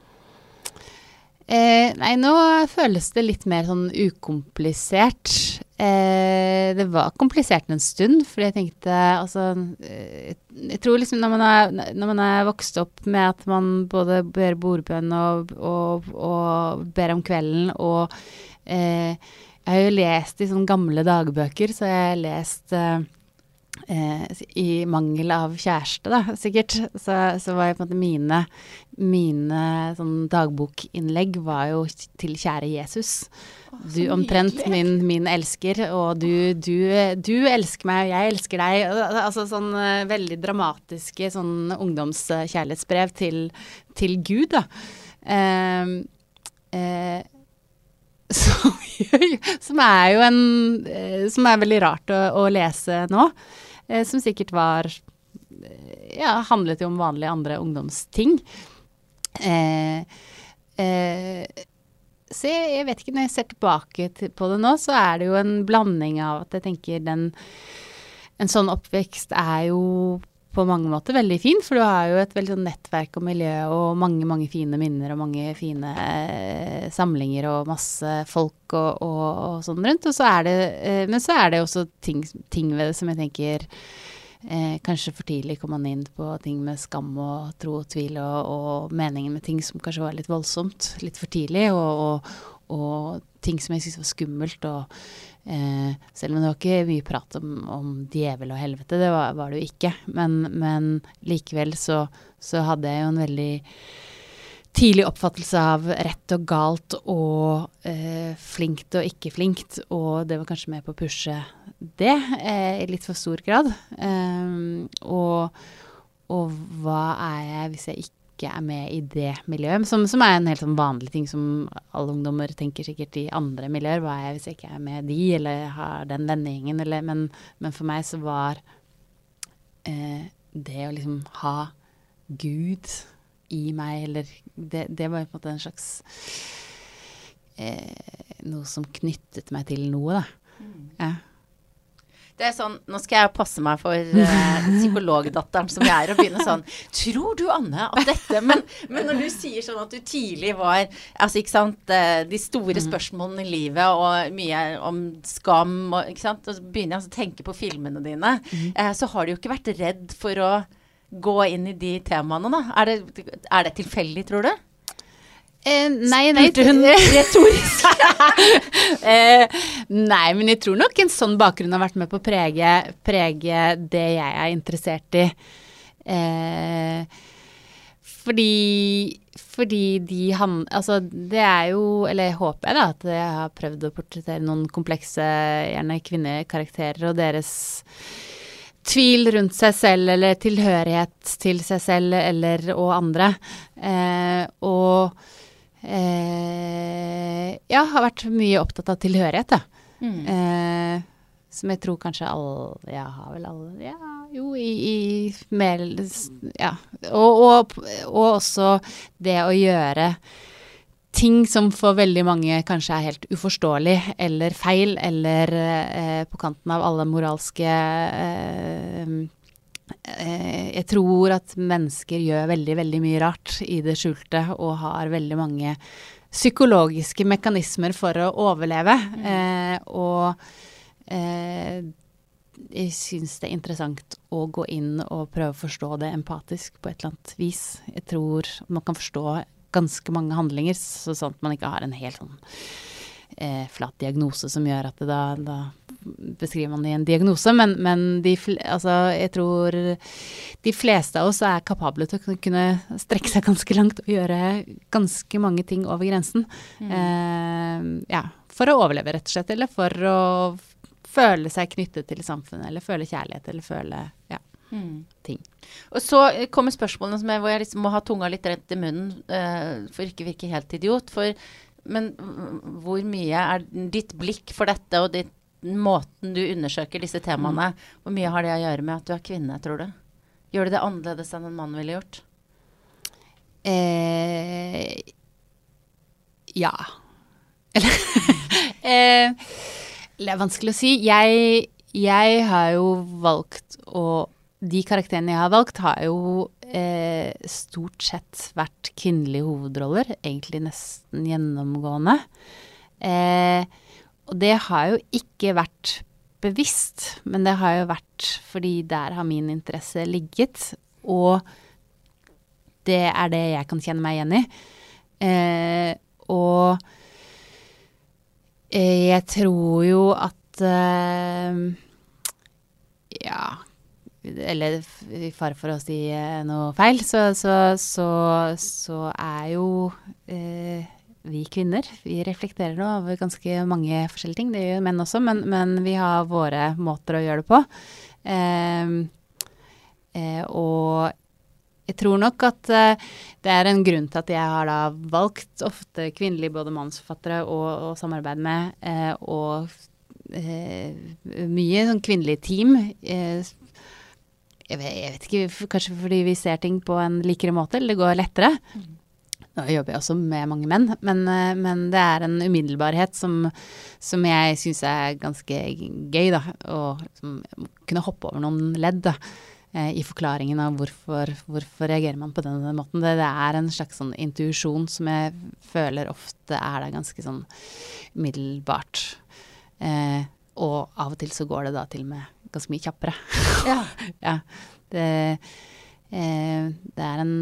Eh, nei, nå føles det litt mer sånn ukomplisert. Eh, det var komplisert en stund, fordi jeg tenkte altså eh, Jeg tror liksom når man, er, når man er vokst opp med at man både ber bordbønn og, og, og ber om kvelden og eh, Jeg har jo lest i sånne gamle dagbøker, så jeg har lest eh, I mangel av kjæreste, da, sikkert, så, så var jeg på en måte mine Mine sånn dagbokinnlegg var jo til kjære Jesus. Du omtrent min, min, elsker, og du, du, du, elsker meg, og jeg elsker deg. Altså sånn uh, veldig dramatiske sånn ungdomskjærlighetsbrev til, til Gud, da. Eh, eh, som, som, er jo en Som er veldig rart å, å lese nå. Som sikkert var Ja, handlet jo om vanlige andre ungdomsting. Eh, eh, så jeg, jeg, vet ikke, når jeg ser tilbake til, på det nå, så er det jo en blanding av at jeg tenker den En sånn oppvekst er jo på mange måter veldig fin, for du har jo et veldig sånn nettverk og miljø og mange, mange fine minner og mange fine eh, samlinger og masse folk og, og, og, sånn rundt. Og så er det, eh, men så er det også ting, ting ved det som jeg tenker Eh, kanskje for tidlig kom man inn på ting med skam og tro og tvil og, og meningen med ting som kanskje var litt voldsomt litt for tidlig, og, og, ting som jeg syntes var skummelt. og eh, Selv om det var ikke mye prat om, om djevel og helvete, det var, var det jo ikke. Men, men likevel så, så, hadde jeg jo en veldig tidlig oppfattelse av rett og galt og eh, flinkt og ikke flinkt, og det var kanskje med på å pushe det eh, i litt for stor grad. Um, og, og, hva er jeg hvis jeg ikke er med i det miljøet? Som, som er en helt sånn vanlig ting som alle ungdommer tenker sikkert i andre miljøer. Hva er jeg hvis jeg ikke er med de, eller har den vennegjengen, eller men, men, for meg så var eh, det å liksom ha Gud i meg, eller Det, det var på en måte en slags eh, Noe som knyttet meg til noe, da. Mm. Ja. Det er sånn, Nå skal jeg passe meg for uh, psykologdatteren som jeg er, og begynne sånn Tror du, Anne, at dette men, men, når du sier sånn at du tidlig var altså ikke sant, uh, De store mm. spørsmålene i livet og mye om skam og ikke sant, og så begynner jeg altså å tenke på filmene dine, uh, så har du jo ikke vært redd for å gå inn i de temaene, da? Er det, er det tilfeldig, tror du? Eh, nei, nei. Spurte hun retorisk? eh, nei, men jeg tror nok en sånn bakgrunn har vært med på å prege, prege det jeg er interessert i. Eh, fordi, fordi de han... Altså, det er jo Eller håper jeg da at jeg har prøvd å portrettere noen komplekse, gjerne kvinnekarakterer og deres tvil rundt seg selv eller tilhørighet til seg selv eller og andre. Eh, og eh, ja, har vært mye opptatt av tilhørighet, da. Mm. Eh, som jeg tror kanskje alle Ja, har vel alle Ja, jo, i, i mer Ja. Og, og, og også det å gjøre ting som for veldig mange kanskje er helt uforståelig eller feil, eller eh, på kanten av alle moralske eh, Jeg tror at mennesker gjør veldig, veldig mye rart i det skjulte og har veldig mange psykologiske mekanismer for å overleve. Mm. Eh, og eh, jeg syns det er interessant å gå inn og prøve å forstå det empatisk på et eller annet vis. Jeg tror man kan forstå ganske mange handlinger, så sånn at man ikke har en helt sånn eh, flat diagnose som gjør at det da, da beskriver man det i en diagnose. Men, men de, altså, jeg tror de fleste av oss er kapable til å kunne strekke seg ganske langt og gjøre ganske mange ting over grensen. Mm. Eh, ja, for å overleve, rett og slett. Eller for å føle seg knyttet til samfunnet, eller føle kjærlighet, eller føle ja, mm. ting. Og så kommer spørsmålene som jeg, hvor jeg liksom må ha tunga litt rett i munnen uh, for ikke virke helt idiot. For, men hvor mye er ditt blikk for dette og ditt, måten du undersøker disse temaene, mm. hvor mye har det å gjøre med at du er kvinne, tror du? Gjør du det annerledes enn en mann ville gjort? Eh, ja. eh, det er vanskelig å si. Jeg, jeg har jo valgt å de karakterene jeg har valgt, har jo eh, stort sett vært kvinnelige hovedroller. Egentlig nesten gjennomgående. Eh, og det har jo ikke vært bevisst, men det har jo vært fordi der har min interesse ligget. Og det er det jeg kan kjenne meg igjen i. Eh, og eh, jeg tror jo at eh, Ja Eller i fare for å si eh, noe feil, så, så, så, så er jo eh, vi kvinner vi reflekterer nå over ganske mange forskjellige ting. Det gjør menn også, men, men vi har våre måter å gjøre det på. Eh, eh, og jeg tror nok at uh, det er en grunn til at jeg har da valgt ofte kvinnelige både mannsforfattere og samarbeide med, uh, og uh, mye sånn kvinnelige team. Jeg vet, jeg, vet, ikke, kanskje fordi vi ser ting på en likere måte, eller det går lettere. Mm. Nå jobber jeg også med mange menn, men, men det er en umiddelbarhet som, som jeg syns er ganske gøy, da. Å liksom, kunne hoppe over noen ledd. da eh, i forklaringen av hvorfor, hvorfor, reagerer man på denne måten. Det, det er en slags sånn intuisjon som jeg føler ofte er der ganske sånn middelbart. Eh, og av og til så går det da til med ganske mye kjappere. Ja. ja det, eh, det, er en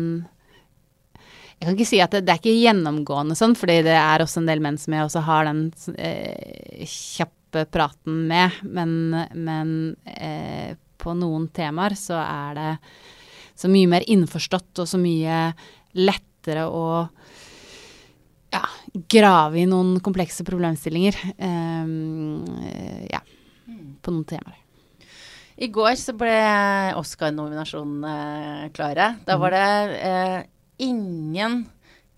Jeg kan ikke si at det, det, er ikke gjennomgående sånn, fordi det er også en del menn som jeg også har den eh, kjappe praten med, men, men eh, på noen temaer, så er det så mye mer innforstått og så mye lettere å ja, grave i noen komplekse problemstillinger. Um, ja, på noen temaer. I går så ble Oscar-nominasjonene klare. Da var det eh, ingen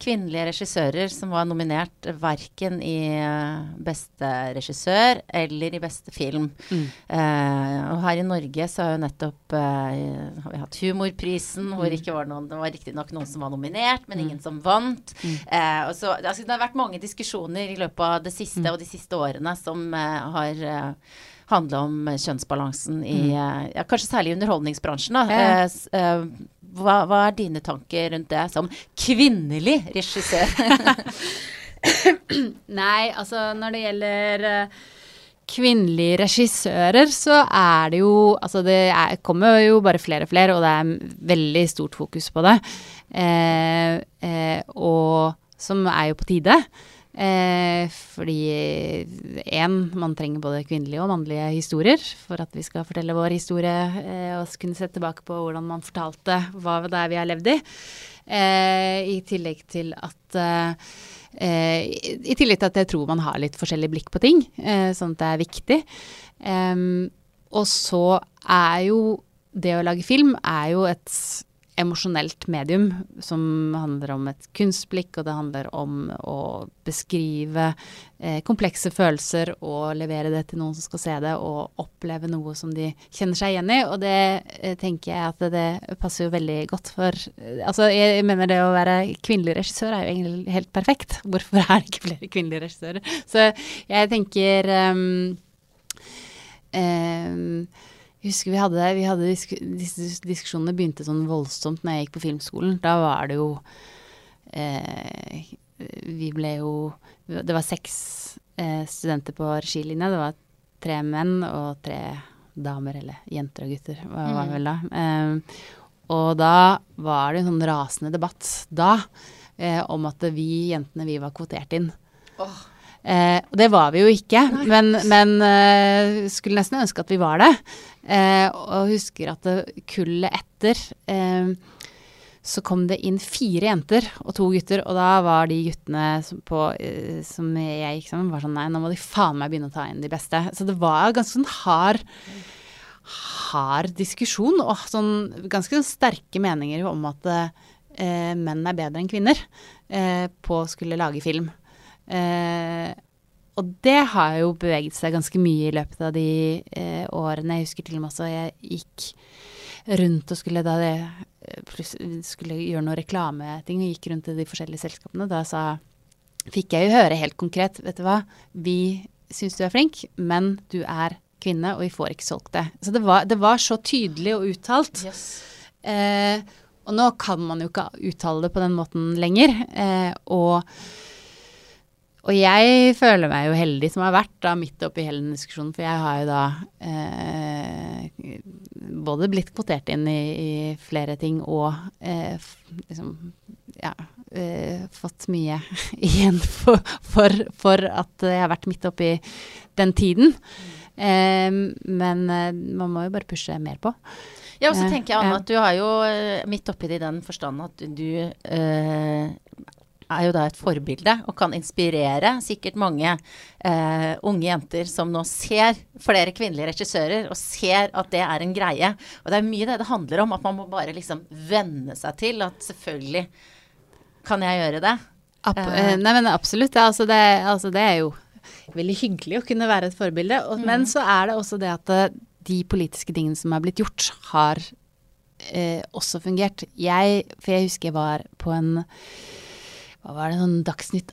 kvinnelige regissører som var nominert verken i eh, beste regissør eller i beste film. Mm. Eh, og her i Norge så har jo nettopp eh, har vi hatt Humorprisen, mm. hvor ikke var noen, det var riktignok noen som var nominert, men mm. ingen som vant. Mm. Eh, og så, altså, det har vært mange diskusjoner i løpet av det siste mm. og de siste årene som eh, har eh, handla om kjønnsbalansen i mm. ja, Kanskje særlig i underholdningsbransjen. da. Ja. Hva, hva, er dine tanker rundt det som kvinnelig regissør? Nei, altså når det gjelder kvinnelige regissører, så er det jo Altså det er, kommer jo bare flere og flere, og det er veldig stort fokus på det. Eh, eh, og som er jo på tide. Eh, fordi én, man trenger både kvinnelige og mannlige historier for at vi skal fortelle vår historie eh, og kunne se tilbake på hvordan man fortalte hva det er vi har levd i. Eh, I tillegg til at I tillegg til at jeg tror man har litt forskjellig blikk på ting, sånn at det er viktig. og så er jo det å lage film er jo et emosjonelt medium som handler om et kunstblikk, og det handler om å beskrive eh, komplekse følelser og levere det til noen som skal se det, og oppleve noe som de kjenner seg igjen i. Og det eh, tenker jeg at det, det, passer jo veldig godt for eh, Altså, jeg mener det å være kvinnelig regissør er jo egentlig helt perfekt. Hvorfor er det ikke flere kvinnelige regissører? Så jeg tenker um, um, jeg husker vi hadde, vi hadde disk, disse diskusjonene begynte sånn voldsomt når jeg gikk på filmskolen. Da var det jo eh, Vi ble jo Det var seks eh, studenter på regilinja. Det var tre menn og tre damer, eller jenter og gutter, var det mm. vel da. Eh, og da var det en sånn rasende debatt da eh, om at vi jentene, vi var kvotert inn. Oh. Eh, og det var vi jo ikke, Nei. men, men eh, skulle nesten ønske at vi var det. Eh, og husker at det kullet etter eh, så kom det inn fire jenter og to gutter, og da var de guttene som, på, eh, som jeg gikk sammen, var sånn Nei, nå må de faen meg begynne å ta inn de beste. Så det var ganske sånn hard hard diskusjon og sånn ganske sånn sterke meninger om at eh, menn er bedre enn kvinner eh, på å skulle lage film. Eh, og det har jo beveget seg ganske mye i løpet av de eh, årene. Jeg husker til og med også jeg gikk rundt og skulle da det, skulle gjøre noen reklameting og gikk rundt til de forskjellige selskapene. Da sa, fikk jeg jo høre helt konkret, vet du hva, vi syns du er flink, men du er kvinne, og vi får ikke solgt det. Så det var, det var så tydelig og uttalt. Yes. Eh, og nå kan man jo ikke uttale det på den måten lenger. Eh, og og jeg føler meg jo heldig som har vært da midt oppi hele den diskusjonen, for jeg har jo da eh, både blitt kvotert inn i, i flere ting og eh, liksom ja, eh, fått mye igjen for, for, for, at jeg har vært midt oppi den tiden. men man må jo bare pushe mer på. Ja, og så tenker jeg Anna, at du har jo midt oppi det i den forstand at du eh, er jo da et forbilde og kan inspirere sikkert mange eh, unge jenter som nå ser flere kvinnelige regissører og ser at det er en greie. Og det er mye det det handler om, at man må bare liksom venne seg til at selvfølgelig kan jeg gjøre det. Ab eh, nei, men absolutt. Altså det, altså det, er jo veldig hyggelig å kunne være et forbilde. Og, mm. Men så er det også det at eh, de politiske tingene som er blitt gjort, har eh, også fungert. Jeg, for jeg husker jeg var på en hva var det, sånn Dagsnytt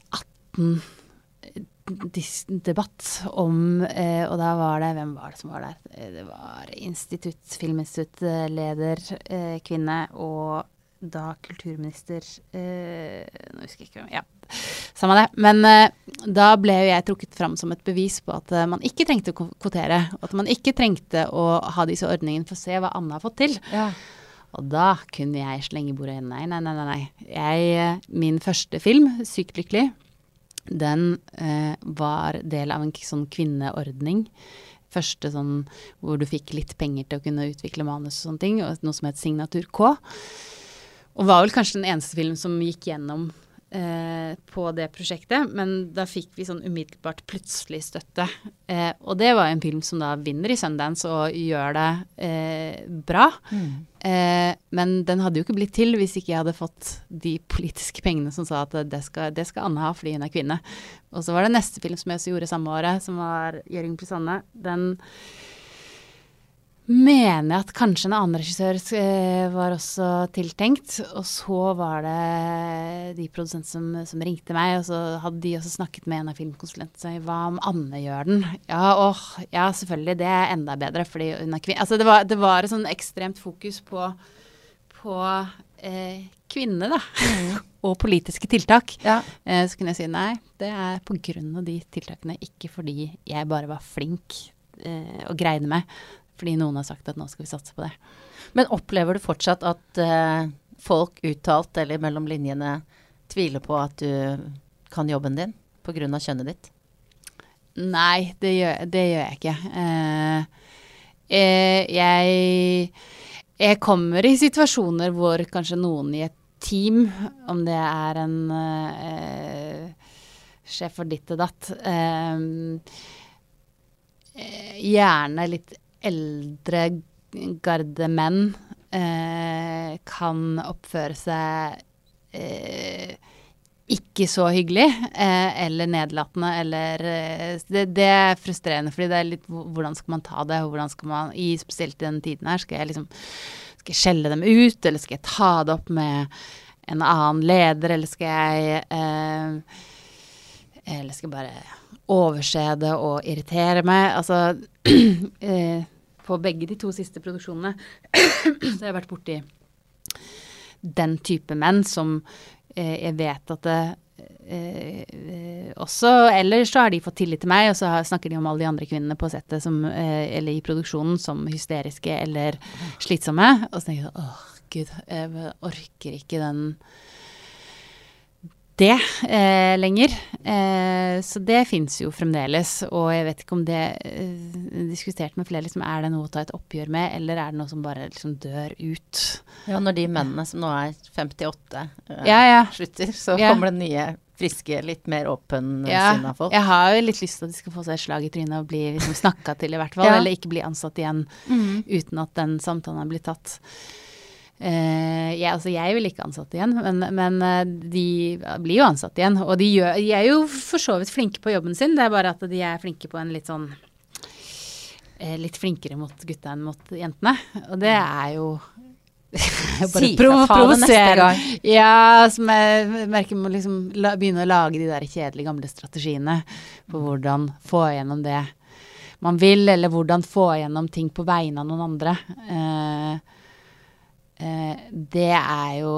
18-debatt om eh, Og da var det Hvem var det som var der? Eh, det var institutt, Filminstitutt-leder, eh, kvinne, og da kulturminister eh, Nå husker jeg ikke hvem Ja, samme det. Men eh, da ble jo jeg trukket fram som et bevis på at eh, man ikke trengte å kvotere. Og at man ikke trengte å ha disse ordningene for å se hva Anne har fått til. Ja. Og da kunne jeg slenge bordet i Nei, nei, nei. nei. Jeg, min første film, 'Sykt lykkelig', den eh, var del av en sånn kvinneordning. Første sånn hvor du fikk litt penger til å kunne utvikle manus og sånne ting. Og noe som het Signatur K. Og var vel kanskje den eneste film som gikk gjennom eh, på det prosjektet, men da fikk vi sånn umiddelbart plutselig støtte. Eh, og det var en film som da vinner i Sundance og gjør det eh, bra. Mm. Eh, men den hadde jo ikke blitt til hvis ikke jeg hadde fått de politiske pengene som sa at det skal, det skal Anne ha fordi hun er kvinne. Og så var det neste film som jeg også gjorde samme året, som var 'Gjøring pluss Anne'. Den mener jeg at kanskje en annen regissør eh, var også tiltenkt. Og så var det de produsentene som, som, ringte meg, og så hadde de også snakket med en av filmkonsulentene. Hva om Anne gjør den? Ja, åh, ja, selvfølgelig. Det er enda bedre, fordi hun er kvinne. Altså, det var, det var et sånn ekstremt fokus på, på eh, kvinne, da. Mm. og politiske tiltak. Ja. Eh, så kunne jeg si nei, det er på grunn av de tiltakene, ikke fordi jeg bare var flink eh, og greide meg. Fordi noen har sagt at nå skal vi satse på det. Men opplever du fortsatt at uh, folk uttalt eller mellom linjene tviler på at du kan jobben din pga. kjønnet ditt? Nei, det gjør, det gjør jeg ikke. Uh, uh, jeg, jeg kommer i situasjoner hvor kanskje noen i et team, om det er en sjef for ditt og datt, gjerne litt eldre garde menn eh, kan oppføre seg eh, ikke så hyggelig eh, eller nedlatende eller eh, det, det, er frustrerende, fordi det er litt hvordan skal man ta det, og hvordan skal man i Spesielt i denne tiden her, skal jeg liksom Skal jeg skjelle dem ut, eller skal jeg ta det opp med en annen leder, eller skal jeg eh, Eller skal jeg bare overse det og irritere meg. Altså eh, På begge de to siste produksjonene så har jeg vært borti den type menn som eh, jeg vet at det eh, også Eller så har de fått tillit til meg, og så har, snakker de om alle de andre kvinnene på settet som, eh, eller i produksjonen som hysteriske eller slitsomme. Og så tenker jeg åh, gud, jeg orker ikke den det eh, lenger. Eh, så det fins jo fremdeles. Og jeg vet ikke om det eh, diskutert med flere, liksom, er det noe å ta et oppgjør med, eller er det noe som bare liksom dør ut? Ja, når de mennene som nå er 58 eh, ja, ja. slutter, så ja. kommer det nye friske, litt mer åpen ja, sinna folk. Jeg har jo litt lyst til at de skal få seg et slag i trynet og bli liksom, snakka til, i hvert fall. Eller ikke bli ansatt igjen mm. uten at den samtalen har blitt tatt. Uh, jeg, altså jeg vil ikke ansatt igjen, men, men uh, de blir jo ansatt igjen. Og de, gjør, de, er jo for så vidt flinke på jobben sin, det er bare at de er flinke på en litt sånn uh, Litt flinkere mot gutta enn mot jentene. Og det er jo bare prov provosere. Ja, som jeg merker må liksom la, begynne å lage de der kjedelige gamle strategiene på hvordan få igjennom det man vil, eller hvordan få igjennom ting på vegne av noen andre. Eh, det er jo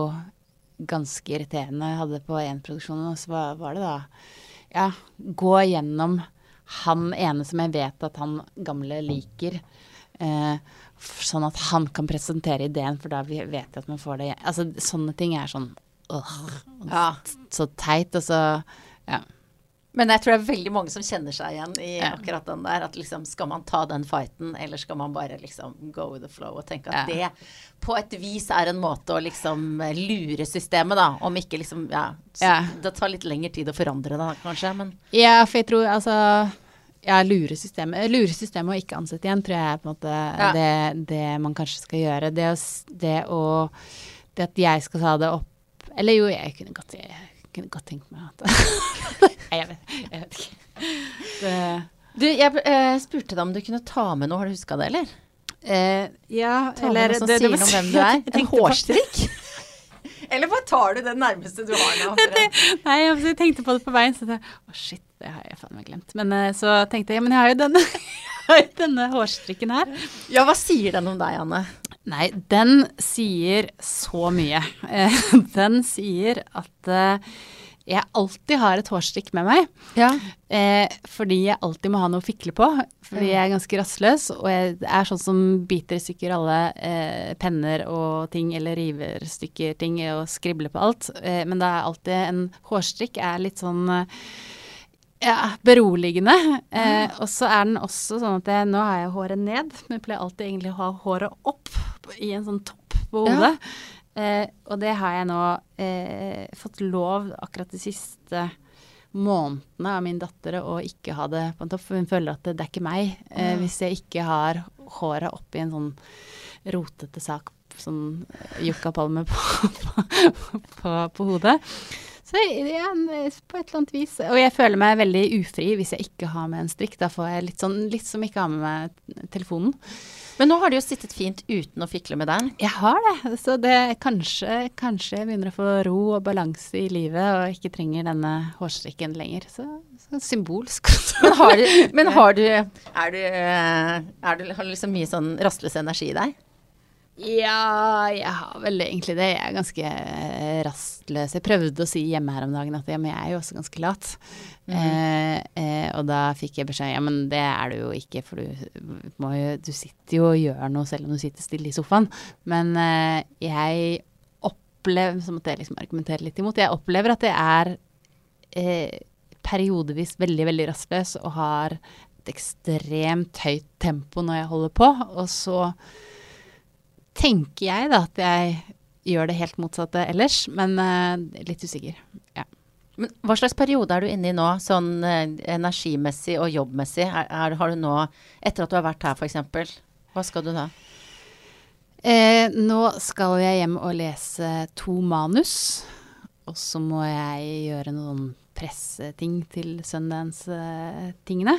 ganske irriterende. Jeg hadde på én produksjon, og så var, var, det da ja, gå gjennom han ene som jeg vet at han gamle liker. Eh, sånn at han kan presentere ideen, for da vet jeg at man får det. Altså, sånne ting er sånn øh, Ja. så teit, og så ja. Men jeg tror det er veldig mange som kjenner seg igjen i Ja. akkurat den der. At liksom, skal man ta den fighten, eller skal man bare liksom go with the flow og tenke at Ja. det på et vis er en måte å liksom lure systemet, da. Om ikke liksom Ja. Ja. Det tar litt lengre tid å forandre det, kanskje, men Ja, for jeg tror altså ja, lure systemet, lure systemet og ikke ansette igjen, tror jeg er på en måte Ja. det, det man kanskje skal gjøre. Det å, det å Det at jeg skal ta det opp Eller jo, jeg kunne godt, jeg kunne godt tenkt meg at Nei, jeg vet, jeg vet ikke. Det, Du, jeg eh, spurte deg om du kunne ta med noe, har du huska det, eller? eh, ja, Ta med noe som sier noe om hvem du er? En hårstrikk? eller bare tar du det nærmeste du har nå? Nei, jeg jeg tenkte på det på veien, så jeg å shit, det har jeg faen meg glemt. Men eh, så tenkte jeg ja, men jeg har jo denne, denne hårstrikken her. Ja, hva sier den om deg, Anne? Nei, den sier så mye. Eh, Den sier at eh, jeg alltid har et hårstrikk med meg. Ja. Eh, fordi jeg alltid må ha noe å fikle på. Fordi jeg er ganske rastløs, og jeg er sånn som biter i stykker alle penner og ting, eller river stykker ting og skribler på alt. Men det er alltid en hårstrikk er litt sånn ja, beroligende. Eh, og så er den også sånn at jeg, nå har jeg håret ned, men jeg pleier alltid egentlig å ha håret opp i en sånn topp på Ja. hodet. Eh, og det har jeg nå eh, fått lov akkurat de siste månedene av min datter å ikke ha det på en topp, for hun føler at det, det er ikke meg eh, hvis jeg ikke har håret opp i en sånn rotete sak, sånn yuccapalme på, på, på, på hodet. Så ja, på et eller annet vis. Og jeg føler meg veldig ufri hvis jeg ikke har med en strikk. Da får jeg litt sånn litt som ikke har med meg telefonen. Men nå har du jo sittet fint uten å fikle med den. Jeg har det. Så det kanskje, kanskje jeg begynner å få ro og balanse i livet og ikke trenger denne hårstrikken lenger. Så, så symbolsk. Men har du, men har du, er du, eh, er du Har du liksom mye sånn rastløs energi i deg? Ja, jeg har vel egentlig det. Jeg er ganske eh, rastløs. Jeg prøvde å si hjemme her om dagen at ja, men jeg er jo også ganske lat. eh, eh, og da fikk jeg beskjed ja, men det er du jo ikke, for du, må jo, du sitter jo og gjør noe selv om du sitter stille i sofaen. Men eh, jeg opplever, så måtte jeg liksom argumentere litt imot, jeg opplever at jeg er eh, periodevis veldig, veldig rastløs og har et ekstremt høyt tempo når jeg holder på. Og så tenker jeg da at jeg gjør det helt motsatte ellers, men uh, litt usikker. Ja. Men hva slags periode er du inne i nå, sånn uh, energimessig og jobbmessig? Er, er, har du nå, etter at du har vært her f.eks., hva skal du da? Eh, nå skal jeg hjem og lese to manus, og så må jeg gjøre noen presseting til Sundance-tingene.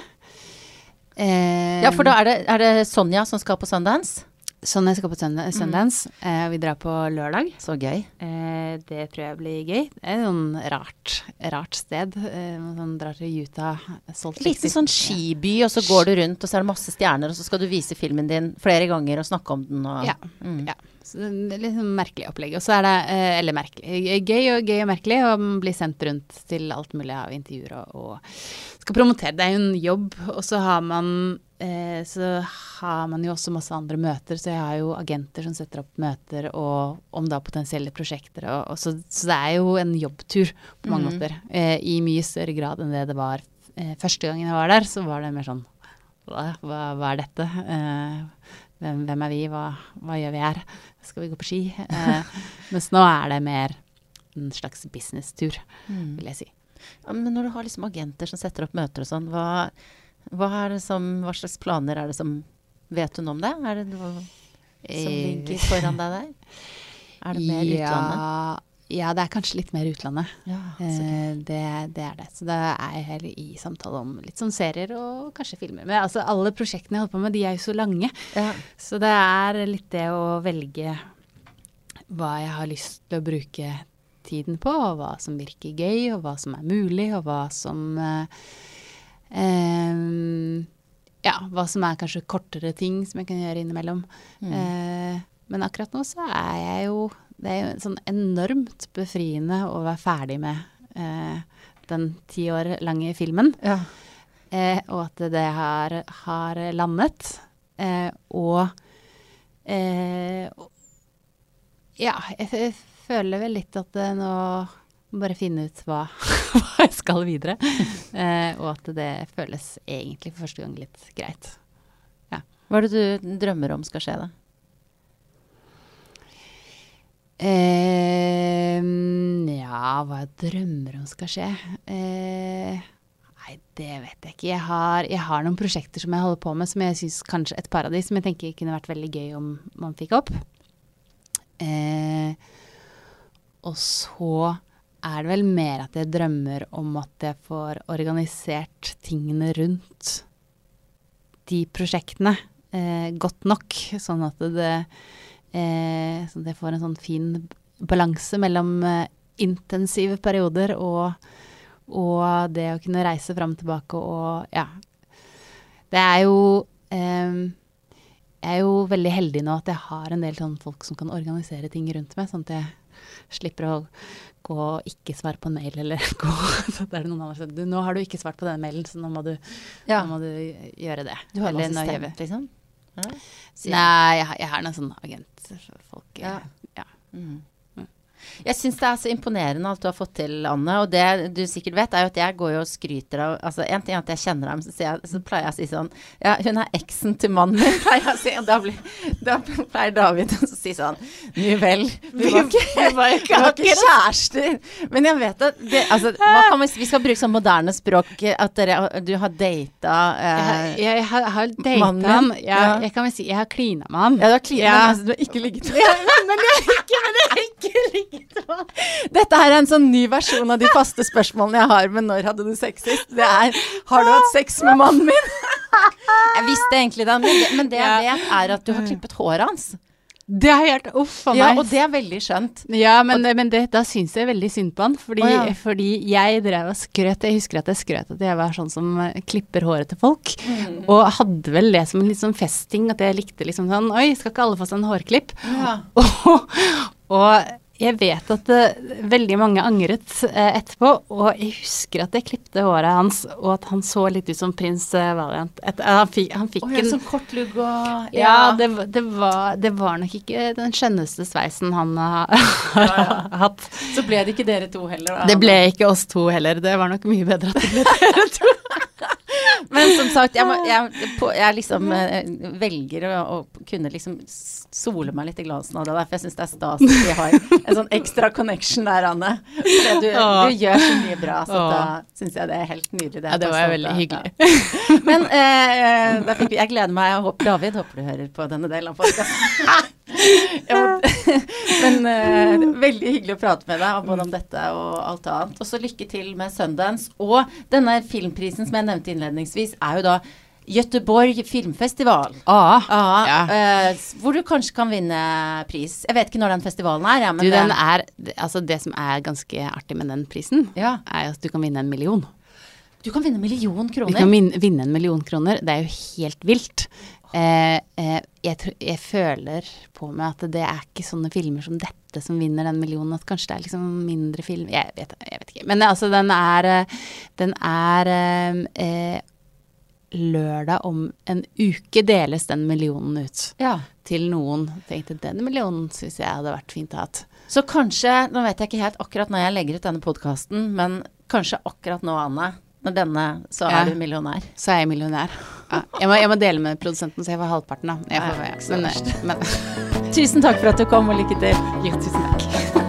Eh, Ja, for da er det, er det Sonja som skal på Sundance. Sånn jeg skal på Sundance, Sundance. Eh, vi drar på lørdag. Så gøy. Eh, det tror jeg blir gøy. Det er sånn rart, rart sted. Eh, sånn drar til Utah, Salt Liten sånn skiby, og så går du rundt, og så er det masse stjerner, og så skal du vise filmen din flere ganger og snakke om den og Ja. Mm. Ja. Så det er litt sånn merkelig opplegg. Og så er det, eh, eller merkelig, gøy og gøy og merkelig, å bli sendt rundt til alt mulig av intervjuer og, og skal promotere. Det er jo en jobb, og så har man eh, så har man jo også masse andre møter, så jeg har jo agenter som setter opp møter og om da potensielle prosjekter. Og, og så, så det er jo en jobbtur på mange mm. måter. Eh, I mye større grad enn det det var eh, første gangen jeg var der, så var det mer sånn hva, hva, er dette? Eh, hvem, hvem er vi? Hva, hva gjør vi her? Skal vi gå på ski? Eh, mens nå er det mer en slags businesstur, Mm. vil jeg si. Ja, men når du har liksom agenter som setter opp møter og sånn, hva, hva, det som, hva slags planer er det som Vet du noe om det? Er det noe som ligger foran deg der? Er det mer ja, utlandet? Ja, det er kanskje litt mer utlandet. Ja. Eh, det, det er det. Så da er jeg heller i samtale om litt sånn serier og kanskje filmer. Men altså, alle prosjektene jeg holder på med, de er jo så lange. ja. Så det er litt det å velge hva jeg har lyst til å bruke tiden på, og hva som virker gøy, og hva som er mulig, og hva som eh, em, Ja, hva som er kanskje kortere ting som jeg kan gjøre innimellom. Mm. Eh, men akkurat nå så er jeg jo Det er jo sånn enormt befriende å være ferdig med eh, den ti år lange filmen. Ja. Eh, og at det har, har landet. Eh, og eh, Ja, jeg, jeg føler vel litt at det nå må bare finne ut hva, hva jeg skal videre. Eh, og at det føles egentlig for første gang litt greit. Hva er det du drømmer om skal skje, da? Eh, ja, hva jeg drømmer om skal skje? Eh, nei, det vet jeg ikke. Jeg har, jeg har noen prosjekter som jeg holder på med, som jeg syns kanskje et par av de som jeg tenker kunne vært veldig gøy om man fikk opp. Eh, og så er det vel mer at jeg drømmer om at jeg får organisert tingene rundt de prosjektene eh, godt nok, sånn at det eh, sånn at jeg får en sånn fin balanse mellom eh, intensive perioder og, og det å kunne reise fram og tilbake og ja. Det er jo eh, Jeg er jo veldig heldig nå at jeg har en del sånn folk som kan organisere ting rundt meg, sånn at jeg slipper å gå og ikke svare på en mail, eller gå så er noen andre som nå har du ikke svart på denne mailen, så nå må du, Ja. nå må du gjøre det. Du har en Eller, nå assistent, liksom? Ja. Nei, jeg, jeg har noen sånne agentfolk. Ja. Ja. Mm. Jeg syns det er så imponerende alt du har fått til, Anne. Og det du sikkert vet, er jo at jeg går jo og skryter av Altså, en ting er at jeg kjenner ham, så, sier jeg, så pleier jeg å si sånn Ja, hun er eksen til mannen min, pleier jeg å si. Og da, blir, da pleier David å si sånn Nu vel, vi var ikke, vi var ikke, kjærester. Men jeg vet at det, altså, kan vi, vi skal bruke sånn moderne språk, at dere, du har data Jeg, eh, jeg, har- har data mannen din? Ja. Jeg kan vel si jeg har klina med ham. Ja, du har klina, Ja. men altså, du har ikke ligget med men jeg har ikke, men jeg har ikke ligget Dette her er en sånn ny versjon av de faste spørsmålene jeg har med 'når hadde du sex sist'? Det er 'har du hatt sex med mannen min'? Jeg visste egentlig det, men det, men det jeg vet er at du har klippet håret hans. Det har jeg gjort. Uff a Ja, og det er veldig skjønt. Ja, men, men det, da syns jeg veldig synd på han. Fordi, Å, ja. fordi jeg drev og skrøt. Jeg husker at jeg skrøt at jeg var sånn som eh, klipper håret til folk. Mm. Og hadde vel det som en litt sånn festing, at jeg likte liksom sånn Oi, skal ikke alle få seg en hårklipp? Ja. Og, og jeg vet at uh, veldig mange angret uh, etterpå, og jeg husker at jeg klipte håret hans, og at han så litt ut som prins uh, Valiant. Et, han fikk, han fikk oh, ja, en sånn kort lugg og ja, det, var- det, var, det var nok ikke den skjønneste sveisen han har ja, hatt. Så ble det ikke dere to heller. da. Det ble ikke oss to heller. Det var nok mye bedre at det ble dere to. Men som sagt, jeg, må, jeg, på, jeg liksom eh, velger å, å kunne liksom sole meg litt i glansen av det. Derfor jeg syns det er stas at vi har en sånn ekstra connection der, Anne. Du, du gjør så mye bra, så da syns jeg det er helt nydelig. Ja, det var jeg veldig hyggelig. Ja. Men eh, da fikk vi, jeg gleder meg. Jeg håper, David, håper du hører på denne delen av podkasten. Men eh, veldig hyggelig å prate med deg både om dette og alt annet. Og så lykke til med Sundance. Og denne filmprisen som jeg nevnte innledningsvis, er jo da Gøteborg filmfestival. Ah, Ja, Ja. eh, hvor du kanskje kan vinne pris. Jeg vet ikke når den festivalen er, ja, men du, den er Altså, det som er ganske artig med den prisen, ja. er at du kan vinne en million. Du kan vinne en million kroner? Du kan vin- vinne en million kroner. Det er jo helt vilt. Eh, eh, jeg, jeg føler på meg at det er ikke sånne filmer som dette som vinner den millionen. At kanskje det er liksom mindre film Jeg vet, jeg vet ikke. Men altså, den er eh, Den er eh, eh, Lørdag om en uke deles den millionen ut Ja. til noen. Tenkte den millionen syns jeg hadde vært fint å ha. Så kanskje, nå vet jeg ikke helt akkurat når jeg legger ut denne podkasten, men kanskje akkurat nå, Anne, når denne, så Ja. er du millionær. Så er jeg millionær. Ja, jeg, må, jeg må dele med produsenten, så jeg får halvparten, da. Får, men, men Tusen takk for at du kom, og lykke til. jo, tusen takk.